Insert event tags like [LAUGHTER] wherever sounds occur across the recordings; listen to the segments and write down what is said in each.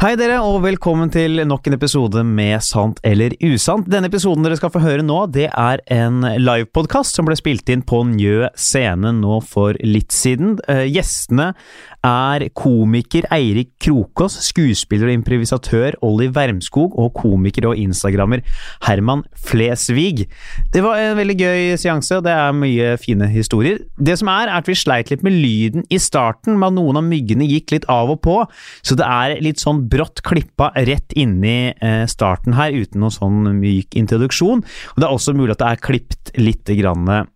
Hei dere, og velkommen til nok en episode med Sant eller usant. Denne episoden dere skal få høre nå, det er en livepodkast som ble spilt inn på Njø scene nå for litt siden. Eh, gjestene er komiker Eirik Krokås, skuespiller og improvisatør Olli Wermskog og komiker og instagrammer Herman Flesvig. Det var en veldig gøy seanse, og det er mye fine historier. Det som er, er at vi sleit litt med lyden i starten, med at noen av myggene gikk litt av og på, så det er litt sånn brått klippa rett inni eh, starten her, uten noen sånn myk introduksjon. Og det er også mulig at det er klippet litt grann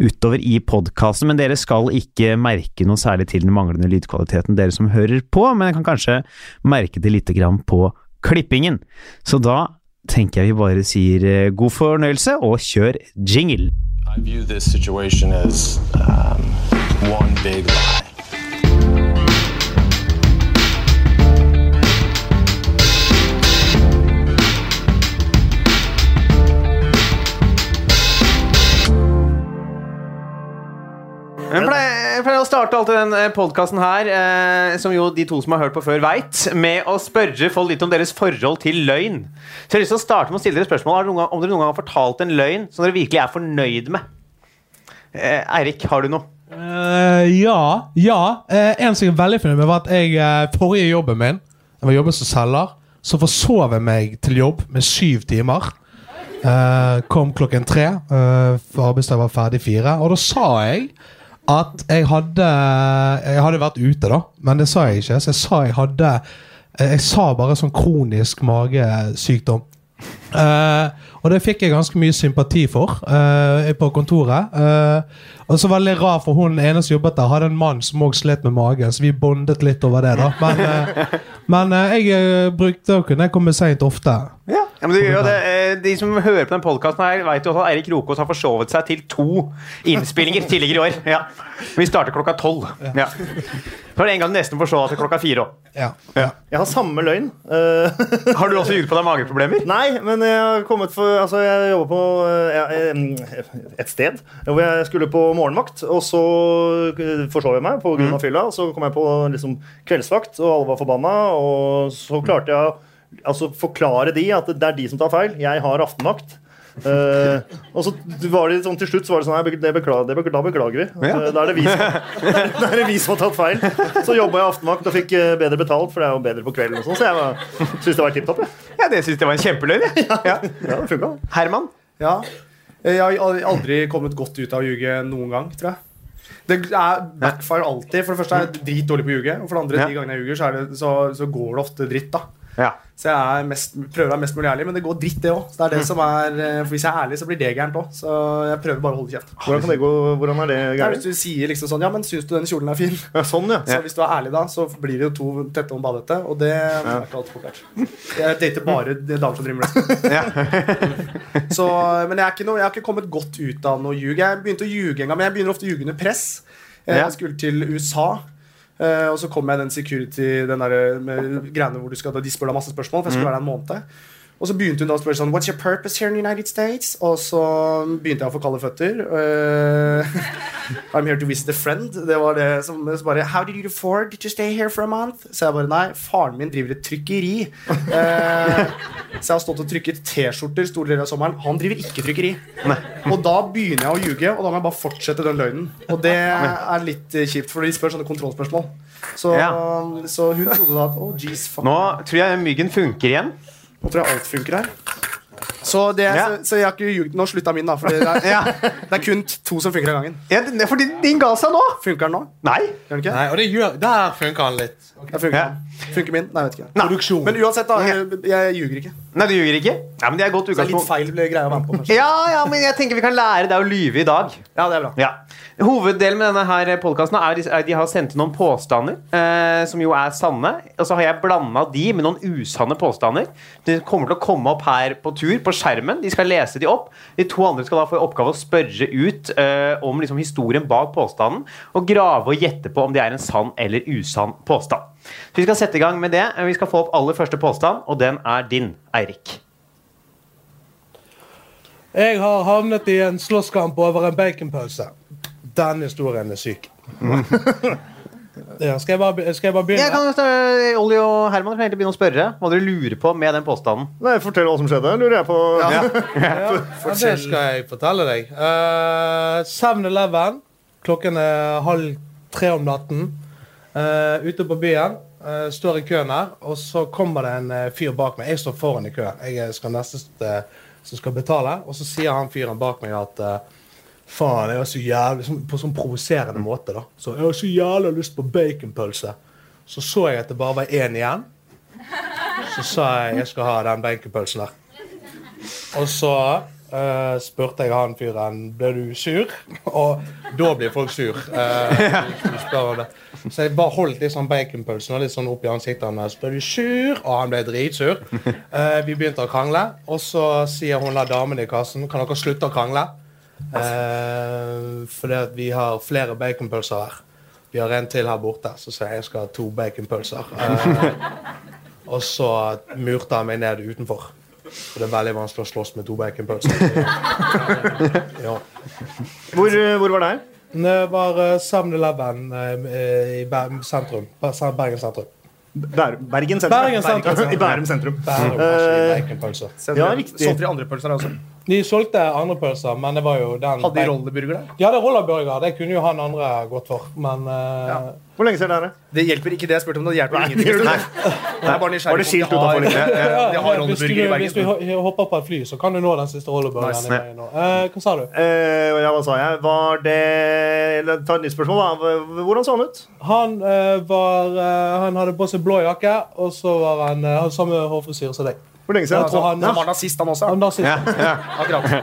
utover i podkasten, men dere skal ikke merke noe særlig til den manglende lydkvaliteten, dere som hører på, men kan kanskje merke det lite grann på klippingen. Så da tenker jeg vi bare sier eh, god fornøyelse, og kjør jingle. I view this situation as um, one big lie. Jeg pleier, jeg pleier å starte alltid den podkasten her, eh, som jo de to som har hørt på før, veit, med å spørre folk litt om deres forhold til løgn. Så jeg har lyst til å starte med å stille dere spørsmål Har dere noen gang, om dere noen gang har fortalt en løgn som dere virkelig er fornøyd med. Eh, Eirik, har du noe? Eh, ja. ja. Eh, en som jeg er veldig fornøyd med, var at jeg eh, forrige jobben min Jeg var jobbet som selger. Så forsov jeg meg til jobb med syv timer. Uh, kom klokken tre, uh, for arbeidsdagen var ferdig fire. Og da sa jeg at jeg hadde Jeg hadde vært ute, da, men det sa jeg ikke. Så jeg sa jeg hadde Jeg sa bare sånn kronisk magesykdom. Uh, og det fikk jeg ganske mye sympati for uh, på kontoret. Uh, og så var det litt rart, for hun ene som jobbet der, hadde en mann som også slet med magen, så vi bondet litt over det. da Men, eh, men eh, jeg eh, brukte å kunne komme seint ofte. Ja, men det gjør jo det. Eh, De som hører på den podkasten her, vet jo at Eirik Rokås har forsovet seg til to innspillinger tidligere i år. Ja. Vi starter klokka tolv. Ja. Så var det en gang du nesten forsov til klokka fire òg. Ja. Jeg har samme løgn. Eh, [LAUGHS] Har du også gjort på deg mageproblemer? nei, men jeg har kommet for Altså, jeg jobber på et sted hvor jeg skulle på morgenvakt, og så eh, forsov jeg meg pga. av fylla. Så kom jeg på liksom kveldsvakt, og alle var forbanna, og så klarte jeg å altså, forklare de at det er de som tar feil. Jeg har aftenvakt. Uh, og så var det sånn til slutt så var det sånn nei, det beklager, det beklager, Da beklager vi. Ja. Eh, Da er det vi som, [LAUGHS] [LAUGHS] da er det vi som har tatt feil. Så jobba jeg aftenvakt og fikk eh, bedre betalt, for det er jo bedre på kvelden. Og sånn, så jeg syns det var tipp topp. Ja, det syns jeg var en kjempeløgn. Ja. Ja, [LAUGHS] det funka. Herman? Ja. Jeg har aldri kommet godt ut av å ljuge noen gang, tror jeg. Det er backfire alltid. For det første er jeg dritdårlig på å ljuge. Og for det andre, Ja. de gangene jeg ljuger, så, så, så går det ofte dritt. da Ja. Så jeg mest, prøver å være mest mulig ærlig, men det går dritt, det òg. Det det som er eh, For hvis jeg er ærlig, så blir det gærent òg. Så jeg prøver bare å holde kjeft. Hvordan, kan det gå, hvordan er det gærent? hvis du sier liksom sånn Ja, men syns du denne kjolen er fin? Ja, sånn, ja. Så hvis du er ærlig da, så blir det jo to tette om badet, og det er ikke alltid populært. Jeg dater bare damer som driver med det. [LAUGHS] Ja. [LAUGHS] Så, men jeg, er ikke noe, jeg har ikke kommet godt ut av noe ljug. Jeg begynte å ljuge en gang, men jeg begynner ofte å ljuge under press. Eh, Ja. Jeg skulle til USA, og så kom jeg den security Den der med greiene hvor du skal, de spør deg masse spørsmål. For jeg skulle være der en måned. Og så begynte hun da å spørre sånn What's your purpose here in the United States? Og så begynte jeg å få kalde føtter. Uh, [LAUGHS] I'm here to visit a friend. Det var det som så bare How did you afford to stay here for a month? Så jeg bare Nei, faren min driver et trykkeri. Uh, så jeg har stått og trykket T-skjorter store deler av sommeren. Han driver ikke trykkeri. Og da begynner jeg å ljuge, og da må jeg bare fortsette den løgnen. Og det er litt eh, kjipt, for de spør sånne kontrollspørsmål. Så, Ja. så hun trodde da at oh, jeez, fuck. Nå tror jeg myggen funker igjen. Nå tror jeg alt funker her. Så, det, Ja. så, så jeg har ikke ljugd. Nå slutta min, da. For det er, [LAUGHS] Ja. det er kun to som funker av gangen. Ja, fordi din ga seg nå! Funker den nå? Nei. Gjør den ikke? Nei, og det gjør, Der funker han litt. Der funker, Ja. den. Funker min? Nei, vet ikke. Produksjon. Men uansett, da. Jeg, jeg ljuger ikke. Nei, du ljuger ikke? Ja, men Det er godt er litt utgangspunkt. feil greia å være med på. Kanskje. Ja, ja, men jeg tenker vi kan lære deg å lyve i dag. Ja, det er bra. Ja. Hoveddelen med denne her podkasten er at de- er de har sendt inn noen påstander, eh, som jo er sanne. Og så har jeg blanda de med noen usanne påstander. De kommer til å komme opp her på tur på skjermen. De skal lese de opp. De to andre skal da få i oppgave å spørre ut eh, om liksom historien bak påstanden. Og grave og gjette på om det er en sann eller usann påstand. Så Vi skal sette i gang med det. Vi skal få opp aller første påstand, og den er din, Eirik. Jeg har havnet i en slåsskamp over en baconpølse. Den historien er syk. [LAUGHS] Ja, skal, jeg bare, skal jeg bare begynne? Jeg kan Olli og Herman kan egentlig begynne å spørre hva dere lurer på med den påstanden. Nei, Fortell hva som skjedde, lurer jeg på. Ja, [LAUGHS] ja, det skal jeg fortelle deg. Uh, 7-Eleven. Klokken er halv tre om natten. Eh, ute på byen. Uh, står i køen her, og så kommer det en uh, fyr bak meg. Jeg står foran i køen. Jeg skal neste som skal betale. Og så sier han fyren bak meg at Faen, jeg har så jævlig sånn- På sånn provoserende måte, da. Så jeg har så jævlig lyst på baconpølse. Så så jeg at det bare var én igjen. Så sa jeg jeg skal ha den baconpølsen der. Og så eh, spurte jeg han fyren ble du sur. Og da blir folk sur. [LAUGHS] det. Så jeg bare holdt litt sånn baconpølsen litt sånn opp i ansiktet hans. Ble du sur? Og han ble dritsur. Uh, vi begynte å krangle, og så sier hun la damen i kassen Kan dere slutte å krangle? Uh, fordi vi har flere baconpølser her. Vi har en til her borte, så sier jeg jeg skal ha to baconpølser. Og så murte han meg ned utenfor. For det er veldig vanskelig å slåss med to baconpølser. [LAUGHS] ja. Hvor, eh, hvor var det her? Det var eh, 7-Eleven eh, i Bergen sentrum. Bergen sentrum. Ber Bergen sentrum. Bergen sentrum. [LAUGHS] I Bærum sentrum. Bærum, Eh, baconpølser. Ja, riktig. Solgte de andre pølser også? De solgte andre pølser, men det var jo den Hadde de rolleburger der? De hadde rollerburger. Det kunne jo han andre gått for, men eh, Ja. Hvor lenge siden er det? Det hjelper ikke det jeg spurte om. Det hjelper Nei, ingenting. [LAUGHS] det Nei. det. Er bare nysgjerrig Var det skilt? [LAUGHS] Ja, ja, De har rolleburger i hvis du hopper på et fly, så kan du nå den siste rolleburgeren. Nice. i veien nå. Eh, hva sa du? Eh, ja, hva sa jeg? Var det eller, Ta et nytt spørsmål, da. Hvordan så han ut? Han eh, var eh, Han hadde på seg blå jakke, og så var han han hadde samme hårfrisyre som deg. Hvor lenge siden? Ja, altså, han- Han var nazist, han også. Han nazist. Akkurat. ja.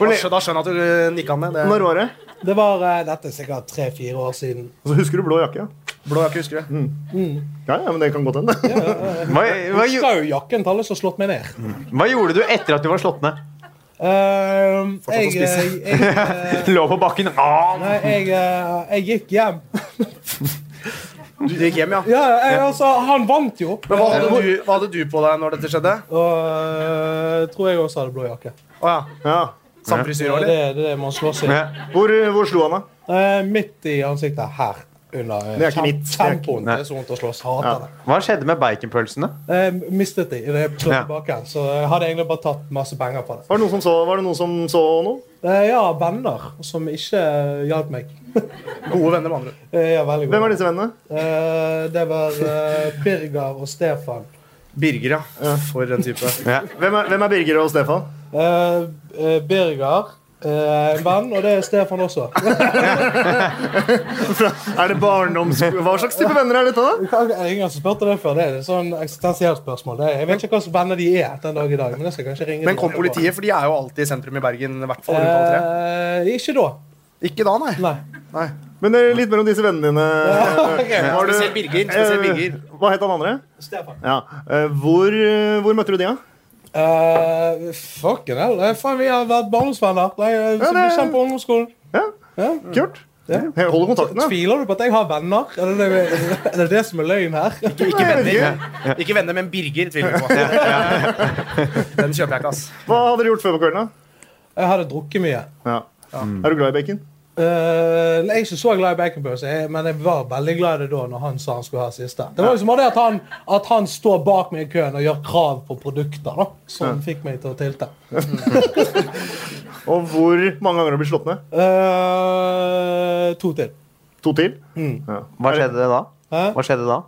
Da le- Da skjønner jeg at du eh, nikka med. Det Når var det? Det var eh, dette er sikkert tre-fire år siden. Og så husker du blå jakke? Ja, blå jakke, husker du? ja, ja men det kan godt hende. Hva, [LAUGHS] hva, Jeg husker jo jakken til alle som har slått meg ned. hva gjorde du etter at du var slått ned? Eh, Fortsatt å jeg, spise. jeg, jeg, eh, [LAUGHS] Lå på bakken. Ah! nei, jeg, eh, jeg gikk hjem. Du gikk hjem, ja. Ja, jeg, altså, han vant jo. Men hva hadde, du, hva hadde du på deg når dette skjedde? Og eh, tror jeg også hadde blå jakke. Oh, ja. Ja. Samme frisyre, Ja, det, er- det er det man slåss i. Ja. Hvor, hvor slo han, da? Uh, midt i ansiktet. Her. Under. eh, Det er ikke mitt. Det er. Det er så vondt å slå. Hater Ja. det. Hva skjedde med baconpølsene? Jeg mistet de Det Ja. tilbake igjen, så jeg hadde egentlig bare tatt masse penger på det. Var det noen som så, var det noen som så noe? Eh, ja, venner som ikke hjalp meg. Gode venner, med andre. Eh, ja, veldig Hvem var disse vennene? Eh, det var eh, Birger og Stefan. Birger, ja. For en type. [LAUGHS] Ja. Hvem er, hvem er Birger og Stefan? Birger eh, en venn, og det er Stefan også. [LAUGHS] Er det barndoms... Hva slags type venner er dette, da? Ingen som spurte det før. Det er et sånn eksistensielt spørsmål. Jeg vet ikke hvilke venner de er den dag i dag. Men jeg skal kanskje ringe Men kom politiet, for de er jo alltid i sentrum i Bergen. I hvert fall rundt halv tre. Eh, ikke da. Ikke da, nei. Nei. Nei. Men det er litt mer om disse vennene dine. [LAUGHS] ok. Var du, Spesielt Birger. Spesielt Eh, Birger. Hva het han andre? Stefan. Ja. Eh, Hvor, eh, hvor møtte du de, da? Uh, fucking hell. Eh, Faen, vi har vært barndomsvenner. Vi eh, Ja, det- på ungdomsskolen. Ja, Ja. Kult. Ja. Jeg holder kontakten, da. Tviler du på at jeg har venner? Er det det, er det, det som er løgn her? Ikke ikke, venner, ikke venner, men Birger tviler vi på. Den kjøper jeg ikke, ass. Hva hadde dere gjort før på kvelden? da? Jeg hadde drukket mye. Ja. Er du glad i bacon? Eh, jeg er ikke så glad i baconpølse, men jeg var veldig glad i det da når han sa han skulle ha siste. Det var liksom det at han, at han står bak meg i køen og gjør krav på produkter, da, som fikk meg til å tilte. [LAUGHS] Og hvor mange ganger har du blitt slått ned? Uh, to til. To til? Mm. Ja. Hva skjedde da? Hæ? Hva skjedde da?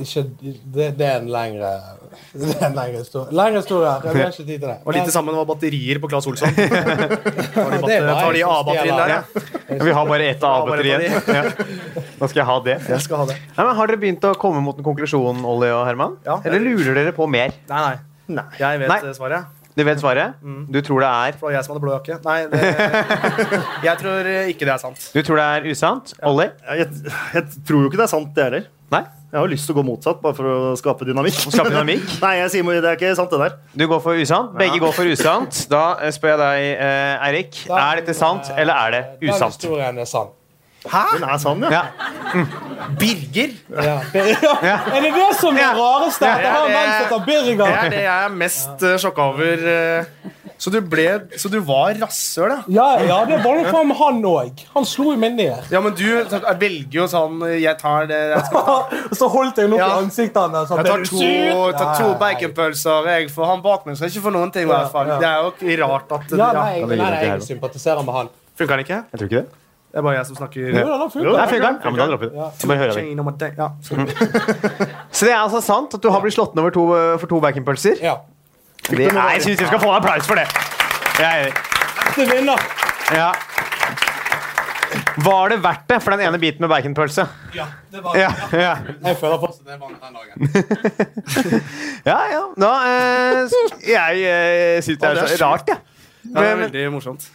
Ikke, det, det er en lengre Det er en lengre historie. Lengre historie. Jeg har ikke tid til det. Og litt det samme var batterier på Claes Olsson. [LAUGHS] Tar de, tar de A-batterien der, ja. Vi har bare ett A-batteri igjen. Ja. Da skal jeg ha det. Jeg skal ha det. Nei, men har dere begynt å komme mot en konklusjon, Olli og Herman? Ja. Eller lurer dere på mer? Nei, nei. Nei. Jeg vet Nei. svaret. Du vet svaret? Du tror det er Det var jeg som hadde blå jakke. Nei, det, [LAUGHS] jeg tror ikke det er sant. Du tror det er usant? Olli? Jeg, jeg tror jo ikke det er sant, det heller. Nei? Jeg har lyst til å gå motsatt, bare for å skape dynamikk. Skape dynamikk? [LAUGHS] Nei, jeg sier det er ikke sant, det der. Du går for usant. Begge går for usant. Da eh, spør jeg deg, eh, Eirik. Er dette sant, eller er det Den usant? historien er sann. Hæ? Den er sann, ja. Ja. Birger? [LAUGHS] Ja. Er det det som er det rareste? At Ja, det- som heter Det er det jeg er mest uh, sjokka over. eh, Så du, ble, så du var rasshøl, da? Ja, ja, det var nok faen meg han òg. Han slo jo meg ned. Ja, men du jeg velger jo sånn Jeg tar det jeg, skal, [LAUGHS] så holdt jeg noe Ja. i ansiktet hans. jeg tar to, tar to baconpølser. Jeg, for han bak meg skal ikke få noen ting. i hvert fall Ja, ja. Det er jo rart at Ja, ja. nei, Da nei, nei, jeg jeg sympatiserer med han. Funker han ikke? Jeg tror ikke det. Det er bare jeg som snakker. Jo, den funket. Funker? Ja, men da dropper vi det. Så jeg det. Ja. [LAUGHS] Så det er altså sant at du har blitt slått ned over to, for to baconpølser? Ja. Det- Nei, jeg syns vi skal få en applaus for det. Jeg er enig. Det vinner. Ja. Var det verdt det for den ene biten med baconpølse? Ja, det var Ja, ja. [LAUGHS] Jeg føler fortsatt jeg vant den dagen. [LAUGHS] ja, ja. Nå eh, Jeg eh, syns det er er så rart, jeg. Ja, det er veldig morsomt.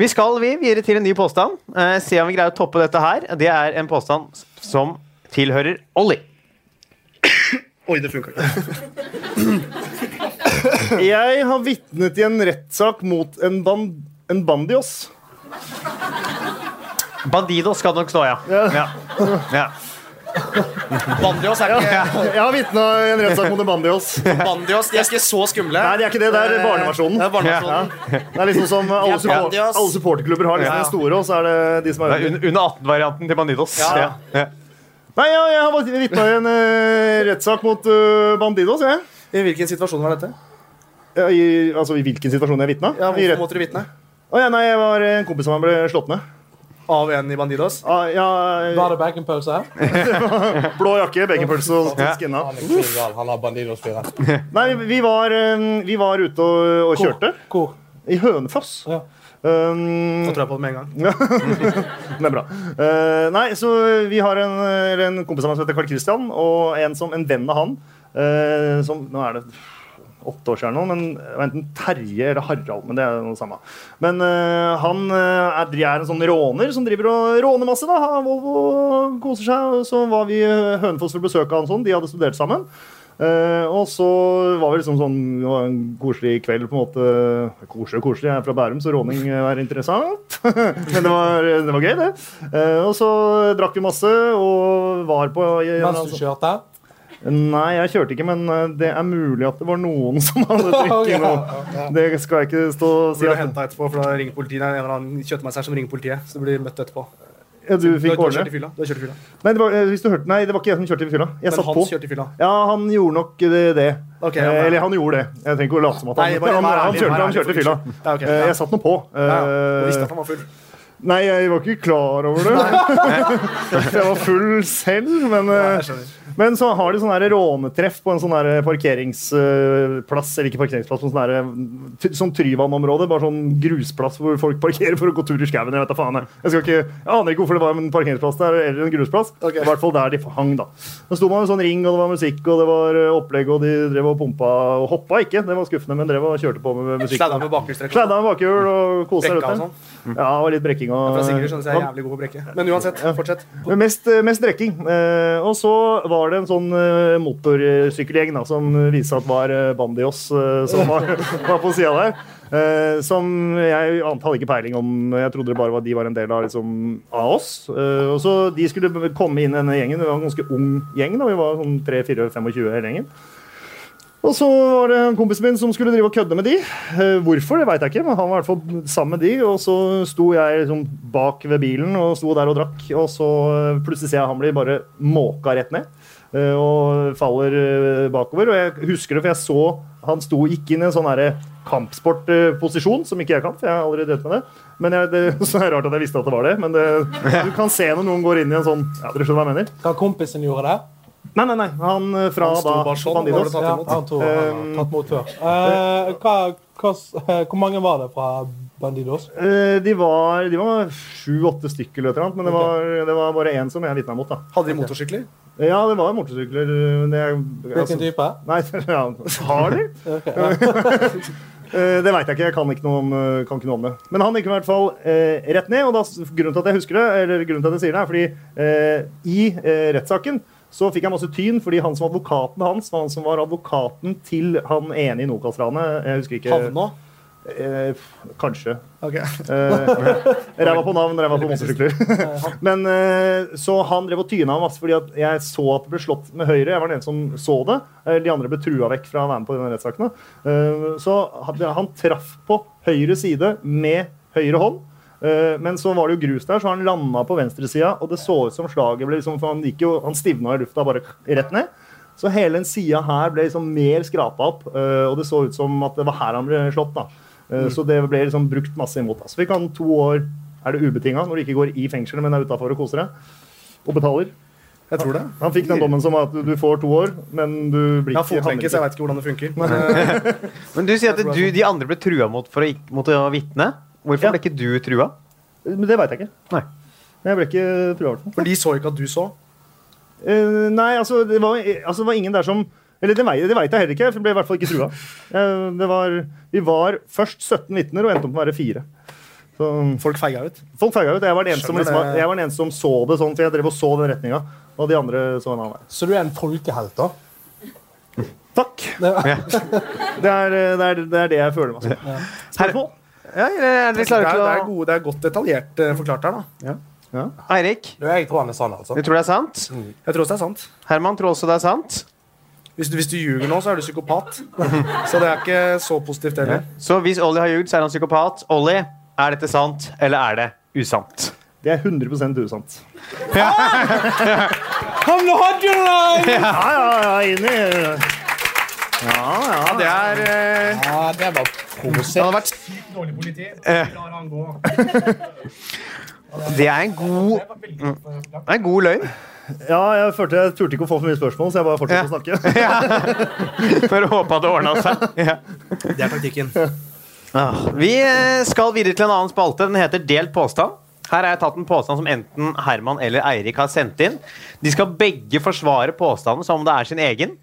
Vi skal vi videre til en ny påstand. Eh, se om vi greier å toppe dette her. Det er en påstand som tilhører Ollie. Oi, det funka ikke. [LAUGHS] [LAUGHS] Jeg har vitnet i en rettssak mot en, band en bandios. Bandido skal nok stå, ja. ja. ja. Bandios er ikke Jeg har vitna i en rettssak mot en bandios. Bandios, De er ikke så skumle. Nei, det er ikke det. Det er barneversjonen. Det er barneversjonen. Det er liksom som alle, support, alle supporterklubber har liksom Ja. den store, og så er det de som er er under. under 18-varianten til Bandidos. Ja. Ja. Nei, ja, jeg har vitna i en uh, rettssak mot uh, bandidos, jeg. I hvilken situasjon var dette? I, altså, I hvilken situasjon jeg vitna? Ja, Hvorfor måtte du vitne? Å, ja, nei, jeg var en kompis som ble slått ned. Av en i Bandidos? Ah, ja, Var det baconpølse? [LAUGHS] blå jakke, baconpølse og skinna. Han klin gal. Han har Bandidos-fyren. [LAUGHS] Nei, vi var, eh, vi var ute og, og kjørte. Hvor? I Hønefoss. Ja. Um, Nå tror jeg på det med en gang. [LAUGHS] det er bra. Uh, nei, så vi har en, en kompis av meg som heter Carl Christian, og en, som, en venn av han uh, som Nå er det åtte år siden nå, men enten Terje eller Harald. Men det er noe samme. Men uh, han eh, er, er en sånn råner som driver og råner masse. da, Volvo koser seg. og Så var vi i Hønefoss for besøk av han sånn. De hadde studert sammen. Uh, og så var det liksom sånn det en koselig kveld, på en måte. Koselig og koselig, jeg er fra Bærum, så råning er interessant. [LAUGHS] Men det var, det var gøy, det. Uh, og så drakk vi masse og var på Mens du kjørte? Nei, jeg kjørte ikke, men eh, det er mulig at det var noen [LAUGHS] som hadde [LAUGHS] drikket Ja, noe. ja. Det skal jeg ikke stå og si. Du At, henta etterpå, for da ringer politiet. En eller annen kjøttmeister som ringer politiet. Så du blir møtt etterpå. ja, du fikk ordne. Du har kjørt i fylla. Nei, det var, eh, hvis du hørte, nei, det var ikke jeg som kjørte i fylla. Jeg Men satt på. kjørte i fylla. Ja, han gjorde nok det. det. Okay, ja, Eh, Eller han gjorde det. Jeg trenger ikke å late som at han Nei, bare han, han, ærlig, han kjørte i fylla. Ja, ok, ja. Jeg satt nå på. Ja. Og visste at han var full. Nei, jeg var ikke klar over det. [LAUGHS] jeg var full selv, men, eh, jeg skjønner. Men så har de sånn her rånetreff på en sånn parkeringsplass, eller ikke parkeringsplass, men sånn t- sånn Tryvann-område, bare sånn grusplass hvor folk parkerer for å gå tur i skauen. Jeg vet da faen. Jeg. Jeg, skal ikke, jeg aner ikke hvorfor det var en parkeringsplass der, eller en grusplass. Okay. I hvert fall der de hang, da. Så sto man med sånn ring, og det var musikk, og det var eh, opplegg, og de drev og pumpa og hoppa ikke, det var skuffende, men drev og kjørte på med musikk. Sladda med bakhjulstrekk. Sladda med bakhjul og kosa og ute. sånn. Ja, det var litt brekking og Fra Sigurd skjønner jeg er jævlig god på å brekke. Men uansett, fortsett. men Mest, mest drikking. Eh, og så var det en sånn eh, motorsykkelgjeng da, som viste at var eh, Bandios eh, som var, [LAUGHS] var på sida der. Uh, som jeg hadde ikke peiling om. Jeg trodde det bare var de var en del av, liksom, av oss. Uh, og så De skulle komme inn i denne gjengen. Det var en ganske ung gjeng. da, Vi var sånn 3-4-25 hele gjengen. Og så var det en kompis min som skulle drive og kødde med de. Hvorfor, det veit jeg ikke, men han var i hvert fall sammen med de. Og så sto jeg liksom bak ved bilen og sto der og drakk, og så plutselig ser jeg han blir bare måka rett ned. Eh, Og faller eh, bakover. Og jeg husker det, for jeg så han sto gikk inn i en sånn kampsportposisjon, som ikke jeg kan, for jeg har aldri drevet med det. Men jeg, det [LAUGHS] så er det rart at jeg visste at det var det. Men det, du kan se når noen går inn i en sånn Ja, dere skjønner hva jeg mener? Hva kompisen gjorde det? Nei, nei, nei. Han eh, fra Han da bare sånn, Bandidos. var det tatt Ja, han tror han har tatt mot før. Uh, hva, hva, eh, [LAUGHS] hvor mange var det fra Bandidos? Eh, De var, de var sju-åtte stykker, eller noe, men det var, det var bare én som jeg vitna mot. da. Hadde de motorsykler? Ja, det var motorsykler. men Det, Hvilken altså, type? nei, [LAUGHS] ja, har de? [LAUGHS] okay. [LAUGHS] Eh, Det veit jeg ikke. Jeg kan ikke noe om, eh, kan ikke noe om det. Men han gikk i hvert fall eh, rett ned. og da, Grunnen til at jeg husker det, eller grunnen til at jeg sier det, er fordi eh, i eh, rettssaken så fikk jeg masse tyn fordi han som var advokaten hans, var han som var advokaten til han ene i Nokas-ranet. Jeg husker ikke Havnå? Eh, kanskje. Ok. Eh, [LAUGHS] ræva på navn, ræva på motorsykler. [LAUGHS] Men eh, Så han drev og tyna masse fordi at jeg så at det ble slått med høyre. Jeg var den ene som så det. Eh, De andre ble trua vekk fra å være med på denne rettssaken. Eh, Så han, han traff på høyre side med høyre hånd. Eh, Men så var det jo grus der, så han landa på venstresida, og det så ut som slaget ble liksom, for Han gikk jo, han stivna i lufta bare rett ned. Så hele den sida her ble liksom mer skrapa opp, eh, og det så ut som at det var her han ble slått. da. Eh, Så det ble liksom brukt masse imot. oss. Vi kan to år er det ubetinga når du ikke går i fengselet, men er utafor og koser deg. Og betaler. Jeg tror det. Han fikk den dommen som at du får to år, men du blir Jeg har fotlenke, så jeg veit ikke hvordan det funker. Men, eh, [LAUGHS] Men du sier at du, de andre ble trua mot for å, ikke- mot å vitne. Hvorfor Ja. ble ikke du trua? Men det veit jeg ikke. Nei. Jeg ble ikke trua. for de så ikke at du så. Uh, nei, altså det, var, altså det var ingen der som Eller det det vet jeg heller ikke, jeg ble i hvert fall ikke trua. [LAUGHS] Eh, det var, vi var først 17 vitner og endte opp med å være fire. Så Folk feiga ut. Folk feiga ut. Jeg var, den eneste som, liksom, jeg var den eneste som så det sånn, for jeg drev og så den retninga. Og de andre så en annen vei. Så du er en folkehelt, da? Takk. Det [LAUGHS] er, det er, det er det jeg føler meg som. Spørsmål? Ja, er Det er, det er, gode, det er godt detaljert eh, forklart her, da. Eirik, Du, jeg tror han er sann, altså. du tror det er sant? Jeg tror også det er sant. Herman tror også det er sant. Hvis du, hvis du ljuger nå, så er du psykopat. Så det er ikke så positivt heller. Så hvis Ollie har ljugd, så er han psykopat. Ollie, er dette sant, eller er det usant? Det er 100 usant. Han hadde den! Ja, ja, ja, inni Ja, ja. Det er eh, Ja, det var Det provosert. hadde vært Dårlig politi. Eh. Lar han gå. Det er en god, det er en god løgn. Ja, jeg følte jeg turte ikke å få for mye spørsmål, så jeg bare fortsatte å snakke. [LAUGHS] For å håpe at det ordna seg. Ja. Det er taktikken. Ah, Vi eh, skal videre til en annen spalte. Den heter Delt påstand. Her har jeg tatt en påstand som enten Herman eller Eirik har sendt inn. De skal begge forsvare påstanden som om det er sin egen.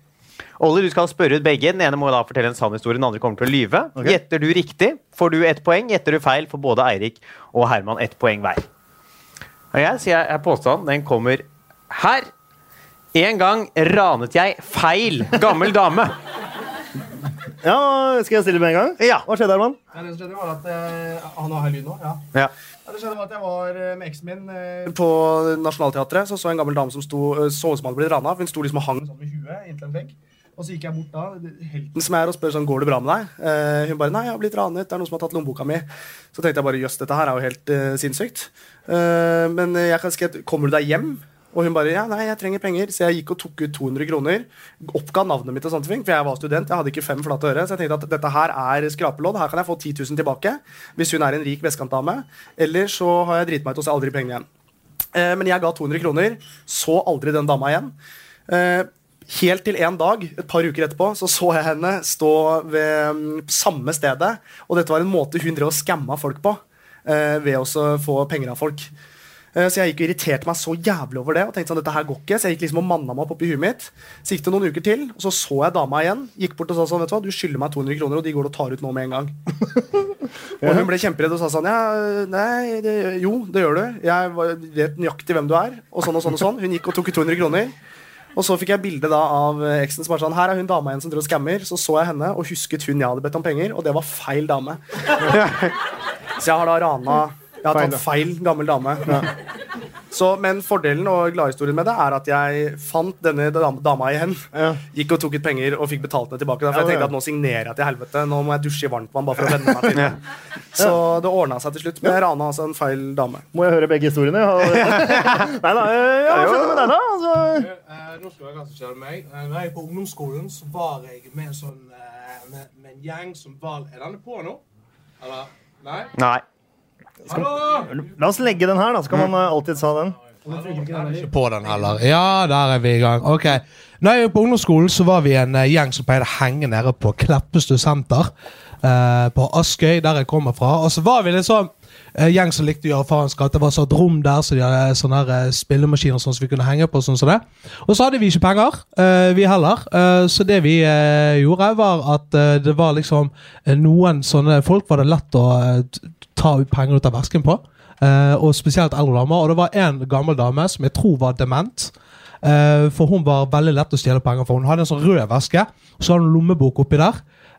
Olli, du skal spørre ut begge. Den ene må da fortelle en sann historie, den andre kommer til å lyve. Okay. Gjetter du riktig, får du ett poeng. Gjetter du feil, får både Eirik og Herman ett poeng hver. Og jeg sier jeg påstanden, den kommer her. En gang ranet jeg feil gammel dame. Ja, Skal jeg stille med en gang? Ja. Hva skjedde, Herman? Ja, det som skjedde var at eh, Han har lyd nå? Ja. Ja. Ja, Det skjedde var at jeg var eh, med eksen min eh, På Nationaltheatret så, så jeg en gammel dame som sto, eh, så ut som hun hadde blitt rana. Hun sto liksom og hang sånn med huet inntil en vegg. Og så gikk jeg bort da. helten som er og spør sånn, går det bra med deg. Eh, hun bare nei, jeg har blitt ranet, det er noen som har tatt lommeboka mi. Så tenkte jeg bare jøss, dette her er jo helt eh, sinnssykt. Eh, men jeg kan skrive kommer du deg hjem? Og hun bare ja, nei, jeg trenger penger. Så jeg gikk og tok ut 200 kroner. Oppga navnet mitt og sånne ting, for jeg var student. Jeg hadde ikke fem flate øre. Så jeg tenkte at dette her er skrapelodd. Her kan jeg få 10 000 tilbake hvis hun er en rik vestkantdame. Eller så har jeg driti meg ut og så aldri pengene igjen. Eh, men jeg ga 200 kroner. Så aldri den dama igjen. Eh, Helt til en dag, et par uker etterpå, så så jeg henne stå ved mm, samme stedet. Og dette var en måte hun drev og skamma folk på. Eh, ved å få penger av folk. Eh, så jeg gikk og irriterte meg så jævlig over det. Og tenkte sånn, dette her går ikke Så jeg gikk liksom og manna meg opp oppi huet mitt. Så gikk det noen uker til, og så så jeg dama igjen. Gikk bort og sa sånn, vet du hva, du skylder meg 200 kroner, og de går og tar ut nå med en gang. [LAUGHS] og hun ble kjemperedd og sa sånn, ja, nei, det, jo, det gjør du. Jeg vet nøyaktig hvem du er, og sånn og sånn og sånn. Hun gikk og tok ut 200 kroner. Og så fikk jeg bilde da av eh, eksen som var sånn Her er hun dama igjen som driver og skammer. Så så jeg henne og husket hun jeg hadde bedt om penger, og det var feil dame. [LAUGHS] så jeg har da rana Jeg har Feil, tatt feil gammel dame. Så, men fordelen og gladhistorien med det er at jeg fant denne dama igjen. Ja. Gikk og tok ut penger og fikk betalt det tilbake. Da, for Ja, jeg tenkte ja. at nå signerer jeg til helvete. Nå må jeg dusje i varmt vann bare for å venne meg til det. Så det ordna seg til slutt. Men jeg rana altså en feil dame. Må jeg høre begge historiene? [LAUGHS] Nei da. eh, Ja, hva skjedde med deg, da? Altså, Eh, nå skal jeg hva som meg. Eh, når jeg på ungdomsskolen, så var jeg med en sånn eh, med, med en gjeng som var Er denne på nå? Eller? Nei? Nei. Hallo! la oss legge den her, da. Så kan man eh, alltid ta den. Ikke på den heller. Ja, der er vi i gang. Ok. Når jeg gikk på ungdomsskolen, så var vi en eh, gjeng som pleide å henge nede på Kleppestø senter. eh, på Askøy, der jeg kommer fra. Og så var vi litt sånn gjeng som likte å gjøre faenskap. Det var så et rom der så de hadde sånne her, eh, spillemaskiner sånn som vi kunne henge på. sånn som det. Og så hadde vi ikke penger, eh, vi heller. Eh, så det vi eh, gjorde, var at eh, det var liksom eh, noen sånne folk var det lett å eh, ta penger ut av vesken på. Eh, og spesielt eldre damer. Og det var en gammel dame som jeg tror var dement. Eh, for hun var veldig lett å stjele penger for. Hun hadde en sånn rød veske, og så hadde hun lommebok oppi der.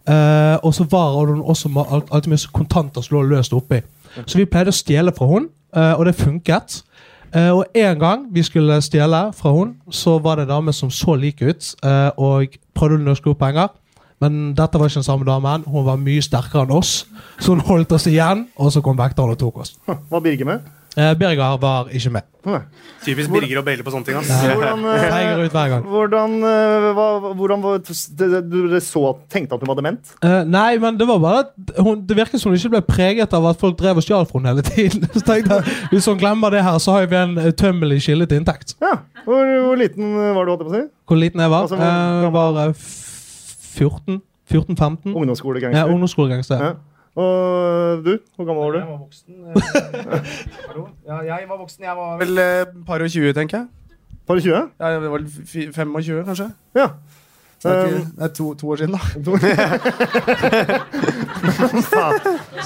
Eh, og så var hun også alltid mye kontanter som lå løst oppi. Så vi pleide å stjele fra hun, eh, og det funket. Eh, og en gang vi skulle stjele fra hun, så var det en dame som så lik ut, eh, og prøvde å norske opp penger. Men dette var ikke den samme damen. Hun var mye sterkere enn oss, så hun holdt oss igjen, og så kom vekteren og tok oss. Hva Birger med? Eh, Birger var ikke med. Typisk Birger å baile på sånne ting. ass. Hvordan, [LAUGHS] eh, ut hver gang. hvordan, eh, hva- hvordan var- det- det- Du så, tenkte at hun var dement? Eh, nei, men det var bare at hun, Det virket som hun ikke ble preget av at folk drev og stjal fra henne hele tiden. [LAUGHS] Så tenkte jeg, Hvis hun glemmer det her, så har vi en utømmelig kilde til inntekt. Ja. Hvor, hvor liten var du, holdt jeg på å si? Hvor liten jeg var? Altså, hvor Eh, gammel? var eh, f- 14? 14-15? Ja, Ungdomsskolegangster. ungdomsskolegangster. Ja. Og du? Hvor gammel var du? Jeg var voksen. eh, [LAUGHS] Hallo? Ja, jeg var voksen. Jeg var vel eh, par og 20, tenker jeg. Par og 20? Ja, jeg var vel 25, kanskje. Ja. Så det er, Um, det er to, to år siden, da. [LAUGHS]